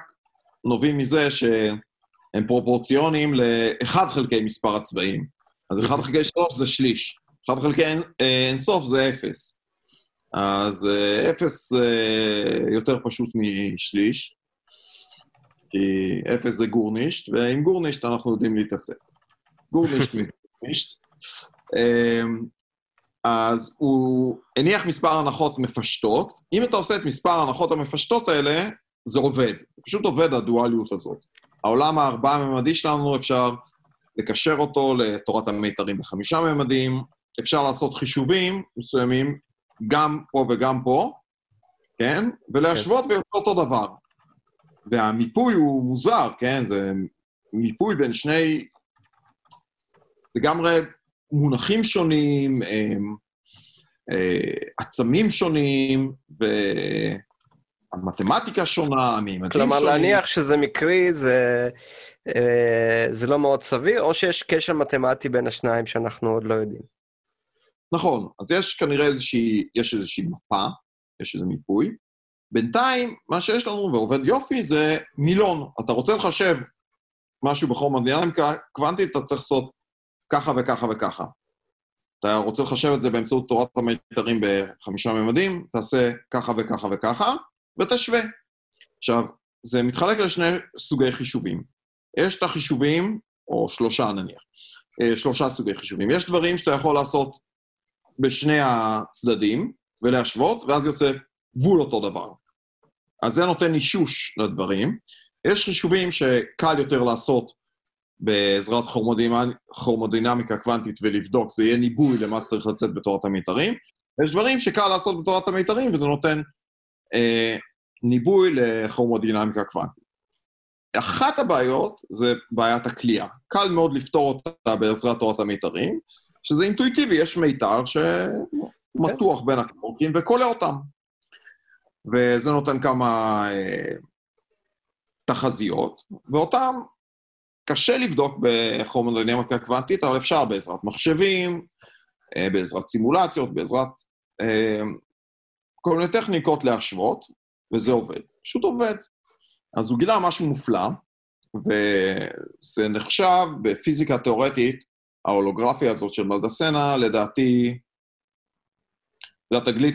Speaker 4: נובעים מזה שהם פרופורציוניים לאחד חלקי מספר הצבעים. אז 1 חלקי 3 זה שליש. 1 חלקי אין, אינסוף זה 0. אז 0 זה יותר פשוט משליש, כי 0 זה גורנישט, ועם גורנישט אנחנו יודעים להתעסק. גורנישט מגורנישט. אמ, אז הוא הניח מספר הנחות מפשטות. אם אתה עושה את מספר ההנחות המפשטות האלה, זה עובד. פשוט עובד הדואליות הזאת. העולם הארבע-ממדי שלנו, אפשר לקשר אותו לתורת המיתרים בחמישה ממדים, אפשר לעשות חישובים מסוימים, גם פה וגם פה, כן? ולהשוות כן. ויוצא אותו דבר. והמיפוי הוא מוזר, כן? זה מיפוי בין שני לגמרי מונחים שונים, אה, עצמים שונים, והמתמטיקה שונה, המימדים שונים.
Speaker 2: כלומר, להניח שזה מקרי, זה, אה, זה לא מאוד סביר, או שיש קשר מתמטי בין השניים שאנחנו עוד לא יודעים.
Speaker 4: נכון, אז יש כנראה איזושהי, יש איזושהי מפה, יש איזה מיפוי. בינתיים, מה שיש לנו ועובד יופי זה מילון. אתה רוצה לחשב משהו בכרומודינמיקה קוונטית, אתה צריך לעשות ככה וככה וככה. אתה רוצה לחשב את זה באמצעות תורת המיתרים בחמישה ממדים, תעשה ככה וככה וככה, ותשווה. עכשיו, זה מתחלק לשני סוגי חישובים. יש את החישובים, או שלושה נניח, אה, שלושה סוגי חישובים. יש דברים שאתה יכול לעשות בשני הצדדים ולהשוות, ואז יוצא בול אותו דבר. אז זה נותן אישוש לדברים. יש חישובים שקל יותר לעשות בעזרת כרומודינמיקה קוונטית ולבדוק, זה יהיה ניבוי למה צריך לצאת בתורת המיתרים. יש דברים שקל לעשות בתורת המיתרים, וזה נותן אה, ניבוי לכרומודינמיקה קוונטית. אחת הבעיות זה בעיית הכלייה. קל מאוד לפתור אותה בעזרת תורת המיתרים, שזה אינטואיטיבי, יש מיתר שמתוח בין הקורקים וקולע אותם. וזה נותן כמה אה, תחזיות, ואותם קשה לבדוק בכרומודינמיקה קוונטית, אבל אפשר בעזרת מחשבים, אה, בעזרת סימולציות, בעזרת אה, כל מיני טכניקות להשוות, וזה עובד. פשוט עובד. אז הוא גילה משהו מופלא, וזה נחשב בפיזיקה תיאורטית, ההולוגרפיה הזאת של מלדסנה, לדעתי, זו התגלית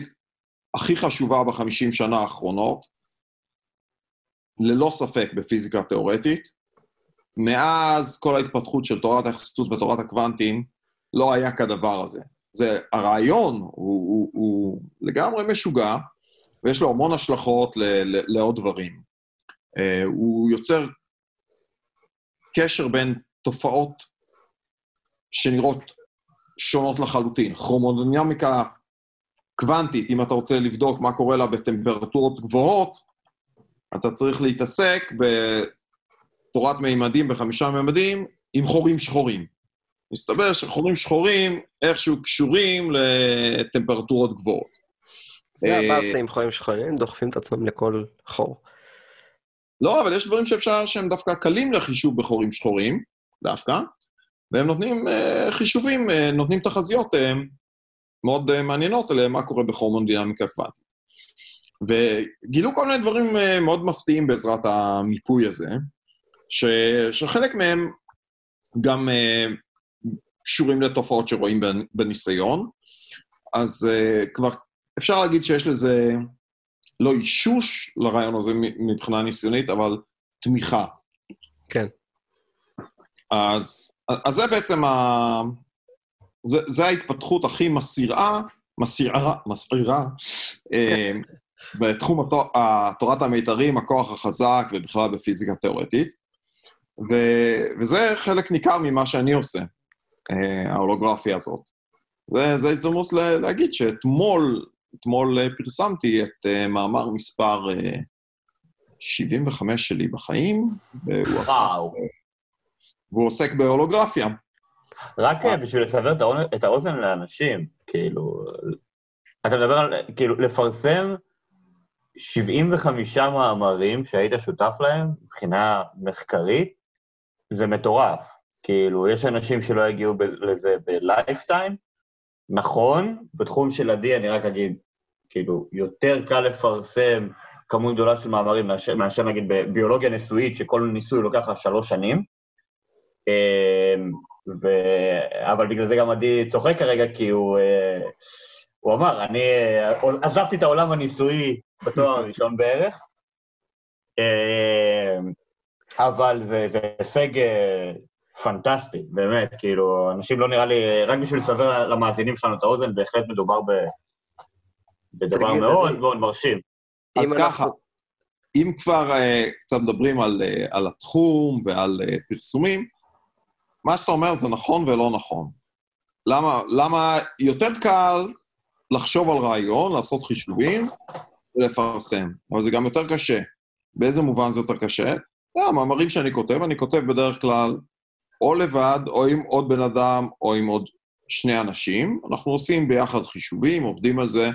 Speaker 4: הכי חשובה בחמישים שנה האחרונות, ללא ספק בפיזיקה תיאורטית. מאז כל ההתפתחות של תורת היחסות ותורת הקוונטים, לא היה כדבר הזה. זה, הרעיון הוא, הוא, הוא לגמרי משוגע, ויש לו המון השלכות ל, ל, לעוד דברים. Uh, הוא יוצר קשר בין תופעות שנראות שונות לחלוטין. כרומודינמיקה קוונטית, אם אתה רוצה לבדוק מה קורה לה בטמפרטורות גבוהות, אתה צריך להתעסק תורת מימדים בחמישה מימדים עם חורים שחורים. מסתבר שחורים שחורים איכשהו קשורים לטמפרטורות גבוהות.
Speaker 2: זה הבאסה עם חורים שחורים, דוחפים את עצמם לכל חור.
Speaker 4: לא, אבל יש דברים שאפשר, שהם דווקא קלים לחישוב בחורים שחורים, דווקא, והם נותנים uh, חישובים, uh, נותנים תחזיות מאוד uh, מעניינות על מה קורה בכרומודינמיקה קוונטית. וגילו כל מיני דברים uh, מאוד מפתיעים בעזרת המיפוי הזה. ש, שחלק מהם גם קשורים לתופעות שרואים בניסיון, אז כבר אפשר להגיד שיש לזה לא אישוש לרעיון הזה מבחינה ניסיונית, אבל תמיכה.
Speaker 2: כן.
Speaker 4: אז, אז זה בעצם ה... זה, זה ההתפתחות הכי מסעירה, מסעירה, מסעירה, אה, בתחום התור, תורת המיתרים, הכוח החזק ובכלל בפיזיקה תיאורטית. ו, וזה חלק ניכר ממה שאני עושה, אה, ההולוגרפיה הזאת. זו הזדמנות להגיד שאתמול, אתמול אה, פרסמתי את מאמר מספר 75 שלי בחיים, והוא עסק, והוא עוסק בהולוגרפיה.
Speaker 3: רק בשביל לסבר את האוזן לאנשים, כאילו, אתה מדבר על, כאילו, לפרסם 75 מאמרים שהיית שותף להם מבחינה מחקרית, זה מטורף. כאילו, יש אנשים שלא יגיעו ב- לזה בלייפטיים. נכון, בתחום של עדי אני רק אגיד, כאילו, יותר קל לפרסם כמות גדולה של מאמרים מאשר, מאשר נגיד בביולוגיה נשואית, שכל ניסוי לוקח לך שלוש שנים. ו... אבל בגלל זה גם עדי צוחק כרגע, כי הוא, אה, הוא אמר, אני אה, עזבתי את העולם הניסויי בתואר הראשון בערך, אמ, אבל זה, זה הישג, פנטסטי, באמת, כאילו, אנשים לא נראה לי, רק בשביל לסבר למאזינים שלנו את האוזן, בהחלט מדובר ב... בדבר
Speaker 2: תגיד,
Speaker 3: מאוד
Speaker 2: אני-
Speaker 3: מאוד מרשים.
Speaker 4: אז
Speaker 2: אם
Speaker 4: ככה,
Speaker 2: אנחנו-
Speaker 4: אם כבר uh, קצת מדברים על, uh, על התחום ועל uh, פרסומים, מה שאתה אומר זה נכון ולא נכון. למה, למה יותר קל לחשוב על רעיון, לעשות חישובים ולפרסם, אבל זה גם יותר קשה. באיזה מובן זה יותר קשה? לא, המאמרים שאני כותב, אני כותב בדרך כלל או לבד, או עם עוד בן אדם, או עם עוד שני אנשים. אנחנו עושים ביחד חישובים, עובדים על זה.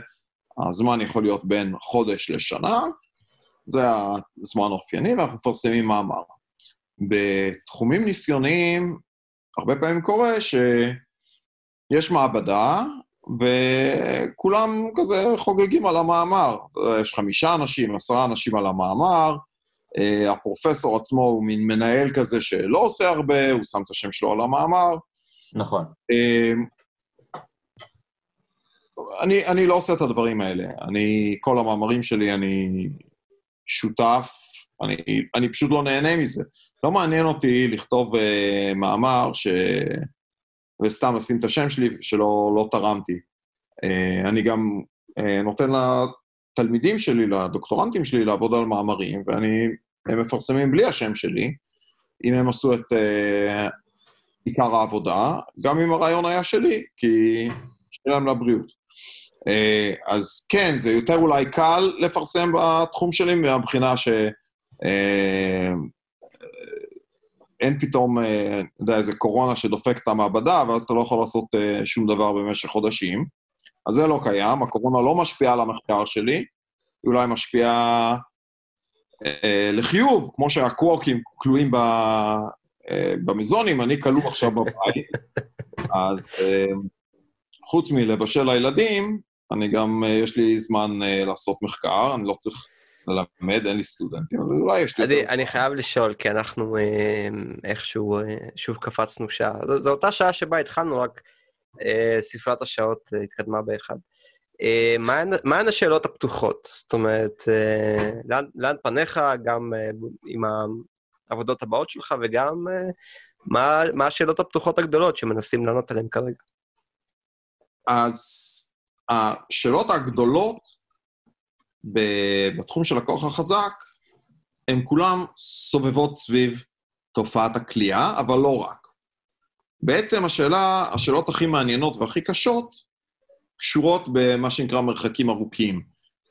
Speaker 4: הזמן יכול להיות בין חודש לשנה, זה הזמן האופייני, ואנחנו מפרסמים מאמר. בתחומים ניסיוניים, הרבה פעמים קורה שיש מעבדה, וכולם כזה חוגגים על המאמר. יש חמישה אנשים, עשרה אנשים על המאמר, אה, הפרופסור עצמו הוא מין מנהל כזה שלא עושה הרבה, הוא שם את השם שלו על המאמר.
Speaker 3: נכון.
Speaker 4: אה, אני, אני לא עושה את הדברים האלה. אני, כל המאמרים שלי, אני שותף, אני, אני פשוט לא נהנה מזה. לא מעניין אותי לכתוב uh, מאמר ש... וסתם לשים את השם שלי שלא לא תרמתי. Uh, אני גם uh, נותן לתלמידים שלי, לדוקטורנטים שלי, לעבוד על מאמרים, ואני, הם מפרסמים בלי השם שלי, אם הם עשו את uh, עיקר העבודה, גם אם הרעיון היה שלי, כי שיהיה להם לבריאות. אה, אז כן, זה יותר אולי קל לפרסם בתחום שלי מהבחינה ש... אה, אין פתאום, אה, אתה יודע, איזה קורונה שדופק את המעבדה, ואז אתה לא יכול לעשות אה, שום דבר במשך חודשים. אז זה לא קיים, הקורונה לא משפיעה על המחקר שלי, היא אולי משפיעה אה, לחיוב, כמו שהקוורקים כלואים ב, אה, במזונים, אני כלוא עכשיו בבית, אז אה, חוץ מלבשל לילדים, אני גם, אה, יש לי זמן אה, לעשות מחקר, אני לא צריך ללמד, אין לי סטודנטים, אז אולי יש לי יותר זמן.
Speaker 2: אני חייב לשאול, כי אנחנו אה, איכשהו אה, שוב קפצנו שעה. זו, אותה שעה שבה התחלנו, רק אה, ספרת השעות אה, התקדמה באחד. מהן השאלות הפתוחות? זאת אומרת, לאן, פניך, גם עם העבודות הבאות שלך, וגם מה, השאלות הפתוחות הגדולות שמנסים לענות עליהן כרגע?
Speaker 4: אז השאלות הגדולות בתחום של הכוח החזק, הן כולן סובבות סביב תופעת הכליאה, אבל לא רק. בעצם השאלה, השאלות הכי מעניינות והכי קשות קשורות במה שנקרא מרחקים ארוכים.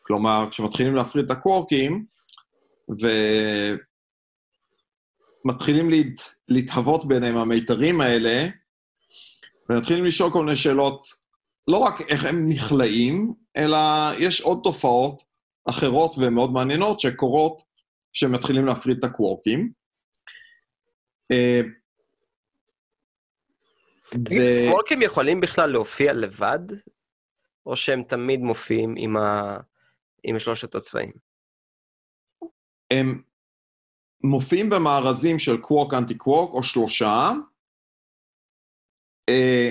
Speaker 4: כלומר, כשמתחילים להפריד את הקוורקים, ומתחילים להת, להתהוות ביניהם המיתרים האלה, ומתחילים לשאול כל מיני שאלות, לא רק איך הם נכלאים, אלא יש עוד תופעות אחרות ומאוד מעניינות שקורות כשמתחילים להפריד את הקוורקים. אה, ו-
Speaker 2: וורקים יכולים בכלל להופיע לבד, או שהם תמיד מופיעים עם, ה... עם שלושת הצבעים?
Speaker 4: הם מופיעים במארזים של קוורק אנטי קוורק או שלושה. אה,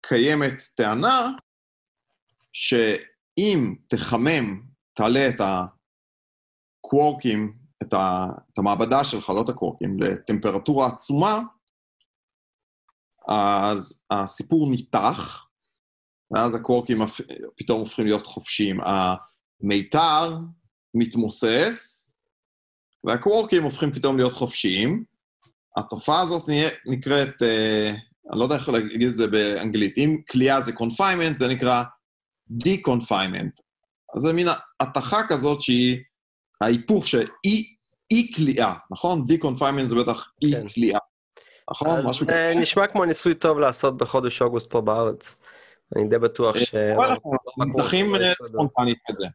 Speaker 4: קיימת טענה שאם תחמם, תעלה את הקוורקים, את, ה, את המעבדה שלך, לא את הקוורקים, לטמפרטורה עצומה, אז הסיפור ניתח, ואז הקוורקים פתאום הופכים להיות חופשיים. המיתר מתמוסס, והקוורקים הופכים פתאום להיות חופשיים. התופעה הזאת נקראת, אה, אני לא יודע איך להגיד את זה באנגלית, אם כליאה זה confinement, זה נקרא de-confinement. אז זה מין התחה כזאת שהיא ההיפוך של אי, אי כליאה, נכון? de-confinement זה בטח אי
Speaker 2: כן.
Speaker 4: כליאה. נכון?
Speaker 2: אז
Speaker 4: משהו
Speaker 2: אה,
Speaker 4: כזה.
Speaker 2: נשמע כמו ניסוי טוב לעשות בחודש אוגוסט פה בארץ. אני די בטוח ש...
Speaker 4: אבל אנחנו נמתחים אה, ספונטנית כזה.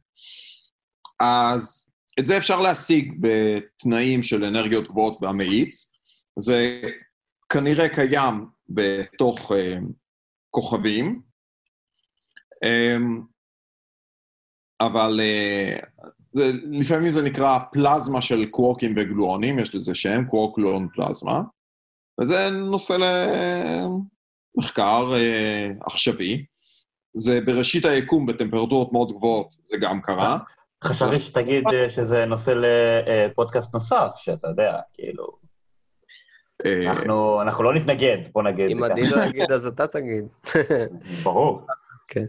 Speaker 4: אז את זה אפשר להשיג בתנאים של אנרגיות גבוהות במאיץ. זה כנראה קיים בתוך אה, כוכבים, אה, אבל אה, זה, לפעמים זה נקרא פלזמה של קוורקים וגלואונים, יש לזה שם, קוורק גלואון פלזמה, וזה נושא למחקר אה, עכשווי. זה בראשית היקום בטמפרטורות מאוד גבוהות, זה גם קרה.
Speaker 3: חשבתי שתגיד אה, שזה נושא לפודקאסט נוסף, שאתה יודע, כאילו... אנחנו, אנחנו לא נתנגד, בוא נגיד.
Speaker 2: אם אני לא אגיד, אז אתה תגיד.
Speaker 3: ברור.
Speaker 2: כן.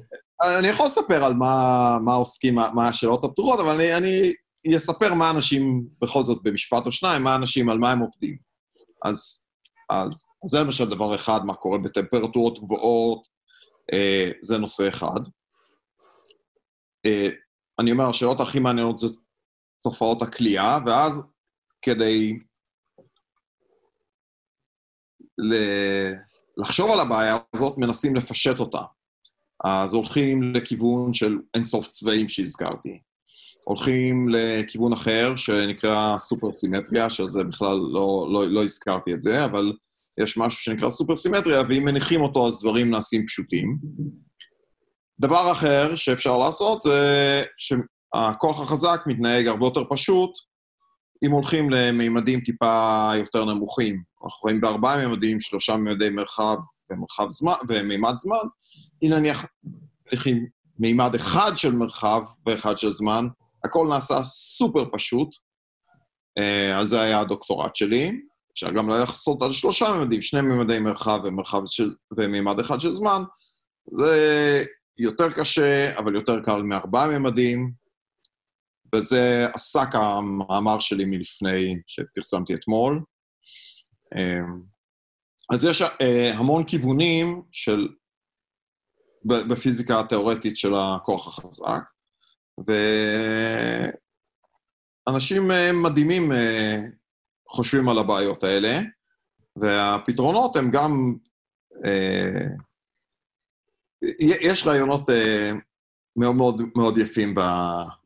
Speaker 4: אני יכול לספר על מה, מה עוסקים, מה, מה השאלות הפתוחות, אבל אני, אני אספר מה אנשים, בכל זאת, במשפט או שניים, מה אנשים, על מה הם עובדים. אז, אז, אז זה למשל דבר אחד, מה קורה בטמפרטורות גבוהות, אה, זה נושא אחד. אה, אני אומר, השאלות הכי מעניינות זה תופעות הכליאה, ואז כדי ל- לחשוב על הבעיה הזאת, מנסים לפשט אותה. אז הולכים לכיוון של אינסוף צבעים שהזכרתי. הולכים לכיוון אחר, שנקרא סופר סימטריה, שזה בכלל לא, לא, לא הזכרתי את זה, אבל יש משהו שנקרא סופר סימטריה, ואם מניחים אותו אז דברים נעשים פשוטים. דבר אחר שאפשר לעשות זה שהכוח החזק מתנהג הרבה יותר פשוט אם הולכים למימדים טיפה יותר נמוכים. אנחנו רואים בארבעה מימדים, שלושה מימדי מרחב ומרחב זמן, ומימד זמן. אם נניח הולכים מימד אחד של מרחב ואחד של זמן, הכל נעשה סופר פשוט. Uh, על זה היה הדוקטורט שלי. אפשר גם לעשות על שלושה מימדים, שני מימדי מרחב ומרחב של, ומימד אחד של זמן. זה יותר קשה, אבל יותר קל מארבעה מימדים, וזה עסק המאמר שלי מלפני, שפרסמתי אתמול. אז יש uh, המון כיוונים של, בפיזיקה התיאורטית של הכוח החזק, ואנשים uh, מדהימים uh, חושבים על הבעיות האלה, והפתרונות הם גם... Uh, יש רעיונות מאוד מאוד, מאוד יפים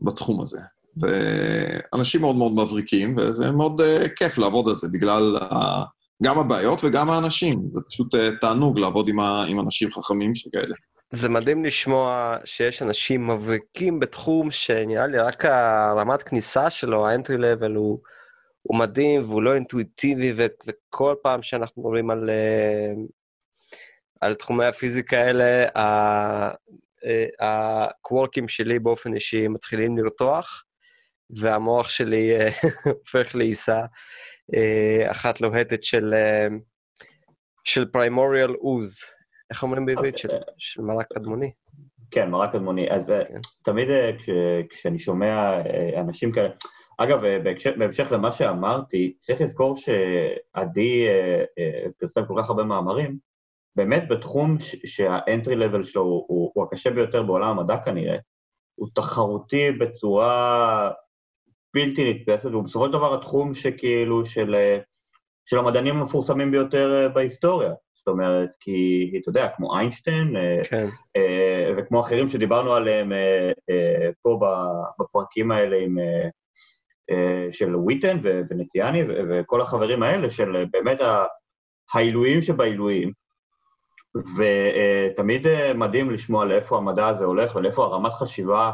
Speaker 4: בתחום הזה. ואנשים מאוד מאוד מבריקים, וזה מאוד uh, כיף לעבוד על זה, בגלל uh, גם הבעיות וגם האנשים. זה פשוט uh, תענוג לעבוד עם, ה, עם אנשים חכמים שכאלה.
Speaker 2: זה מדהים לשמוע שיש אנשים מבריקים בתחום שנראה לי רק הרמת כניסה שלו, האנטרי לבל, הוא, הוא מדהים והוא לא אינטואיטיבי, ו, וכל פעם שאנחנו מדברים על, על תחומי הפיזיקה האלה, הקוורקים שלי באופן אישי מתחילים לרתוח, והמוח שלי אה, הופך לעיסה אה, אחת לוהטת של, אה, של פריימוריאל אוז. איך אומרים בעברית? של, של מרק קדמוני.
Speaker 3: כן, מרק קדמוני. אז כן. תמיד כש, כשאני שומע אנשים כאלה, אגב, בהמשך למה שאמרתי, צריך לזכור שעדי פרסם כל כך הרבה מאמרים, באמת בתחום שהאנטרי לבל שלו הוא, הוא הקשה ביותר בעולם המדע כנראה, הוא תחרותי בצורה בלתי נתפסת, והוא בסופו של דבר התחום שכאילו של, של המדענים המפורסמים ביותר בהיסטוריה. זאת אומרת, כי אתה יודע, כמו איינשטיין, כן. וכמו אחרים שדיברנו עליהם פה בפרקים האלה עם, של וויטן ונציאני וכל החברים האלה, של באמת העילויים שבעילויים, ותמיד מדהים לשמוע לאיפה המדע הזה הולך ולאיפה הרמת חשיבה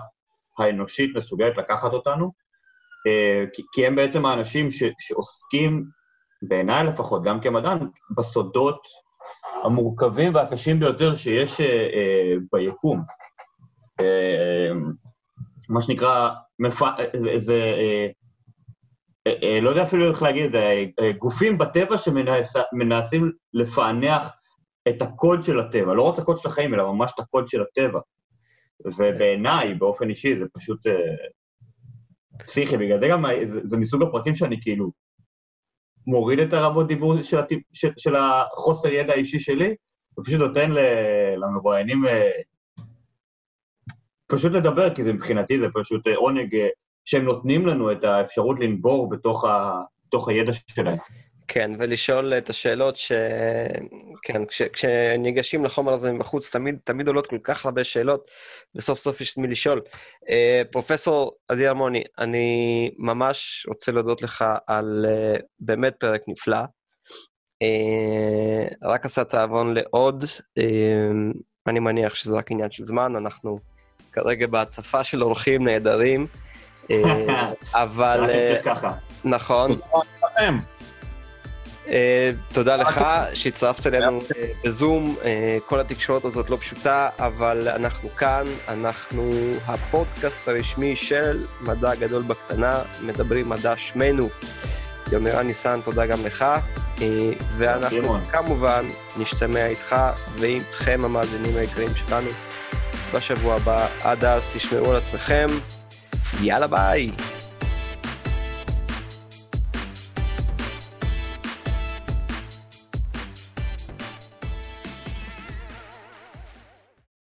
Speaker 3: האנושית מסוגלת לקחת אותנו, כי הם בעצם האנשים ש, שעוסקים, בעיניי לפחות, גם כמדען, בסודות המורכבים והקשים ביותר שיש ביקום. מה שנקרא, מפ... זה, זה לא יודע אפילו איך להגיד את זה, גופים בטבע שמנסים לפענח את הקוד של הטבע, לא רק הקוד של החיים, אלא ממש את הקוד של הטבע. ובעיניי, באופן אישי, זה פשוט פסיכי, בגלל זה גם, זה, זה מסוג הפרקים שאני כאילו מוריד את הרמות דיבור של, הטיפ, של, של החוסר ידע האישי שלי, ופשוט נותן למרואיינים uh, פשוט לדבר, כי זה מבחינתי, זה פשוט uh, עונג uh, שהם נותנים לנו את האפשרות לנבור בתוך, ה, בתוך הידע שלהם.
Speaker 2: כן, ולשאול את השאלות ש... כן, כש... כשניגשים לחומר הזה מבחוץ, תמיד, תמיד עולות כל כך הרבה שאלות, וסוף סוף יש מי לשאול. Uh, פרופסור עדי אלמוני, אני ממש רוצה להודות לך על uh, באמת פרק נפלא. Uh, רק עשה תיאבון לעוד, uh, אני מניח שזה רק עניין של זמן, אנחנו כרגע בהצפה של אורחים נהדרים, uh, אבל... נכון. Uh, תודה לך שהצטרפת אלינו בזום, uh, כל התקשורת הזאת לא פשוטה, אבל אנחנו כאן, אנחנו הפודקאסט הרשמי של מדע גדול בקטנה, מדברים מדע שמנו. יומירן ניסן, תודה גם לך. אה, ואנחנו. כמובן נשתמע איתך ואיתכם המאזינים היקרים שלנו בשבוע הבא. עד אז תשמעו על עצמכם. יאללה ביי.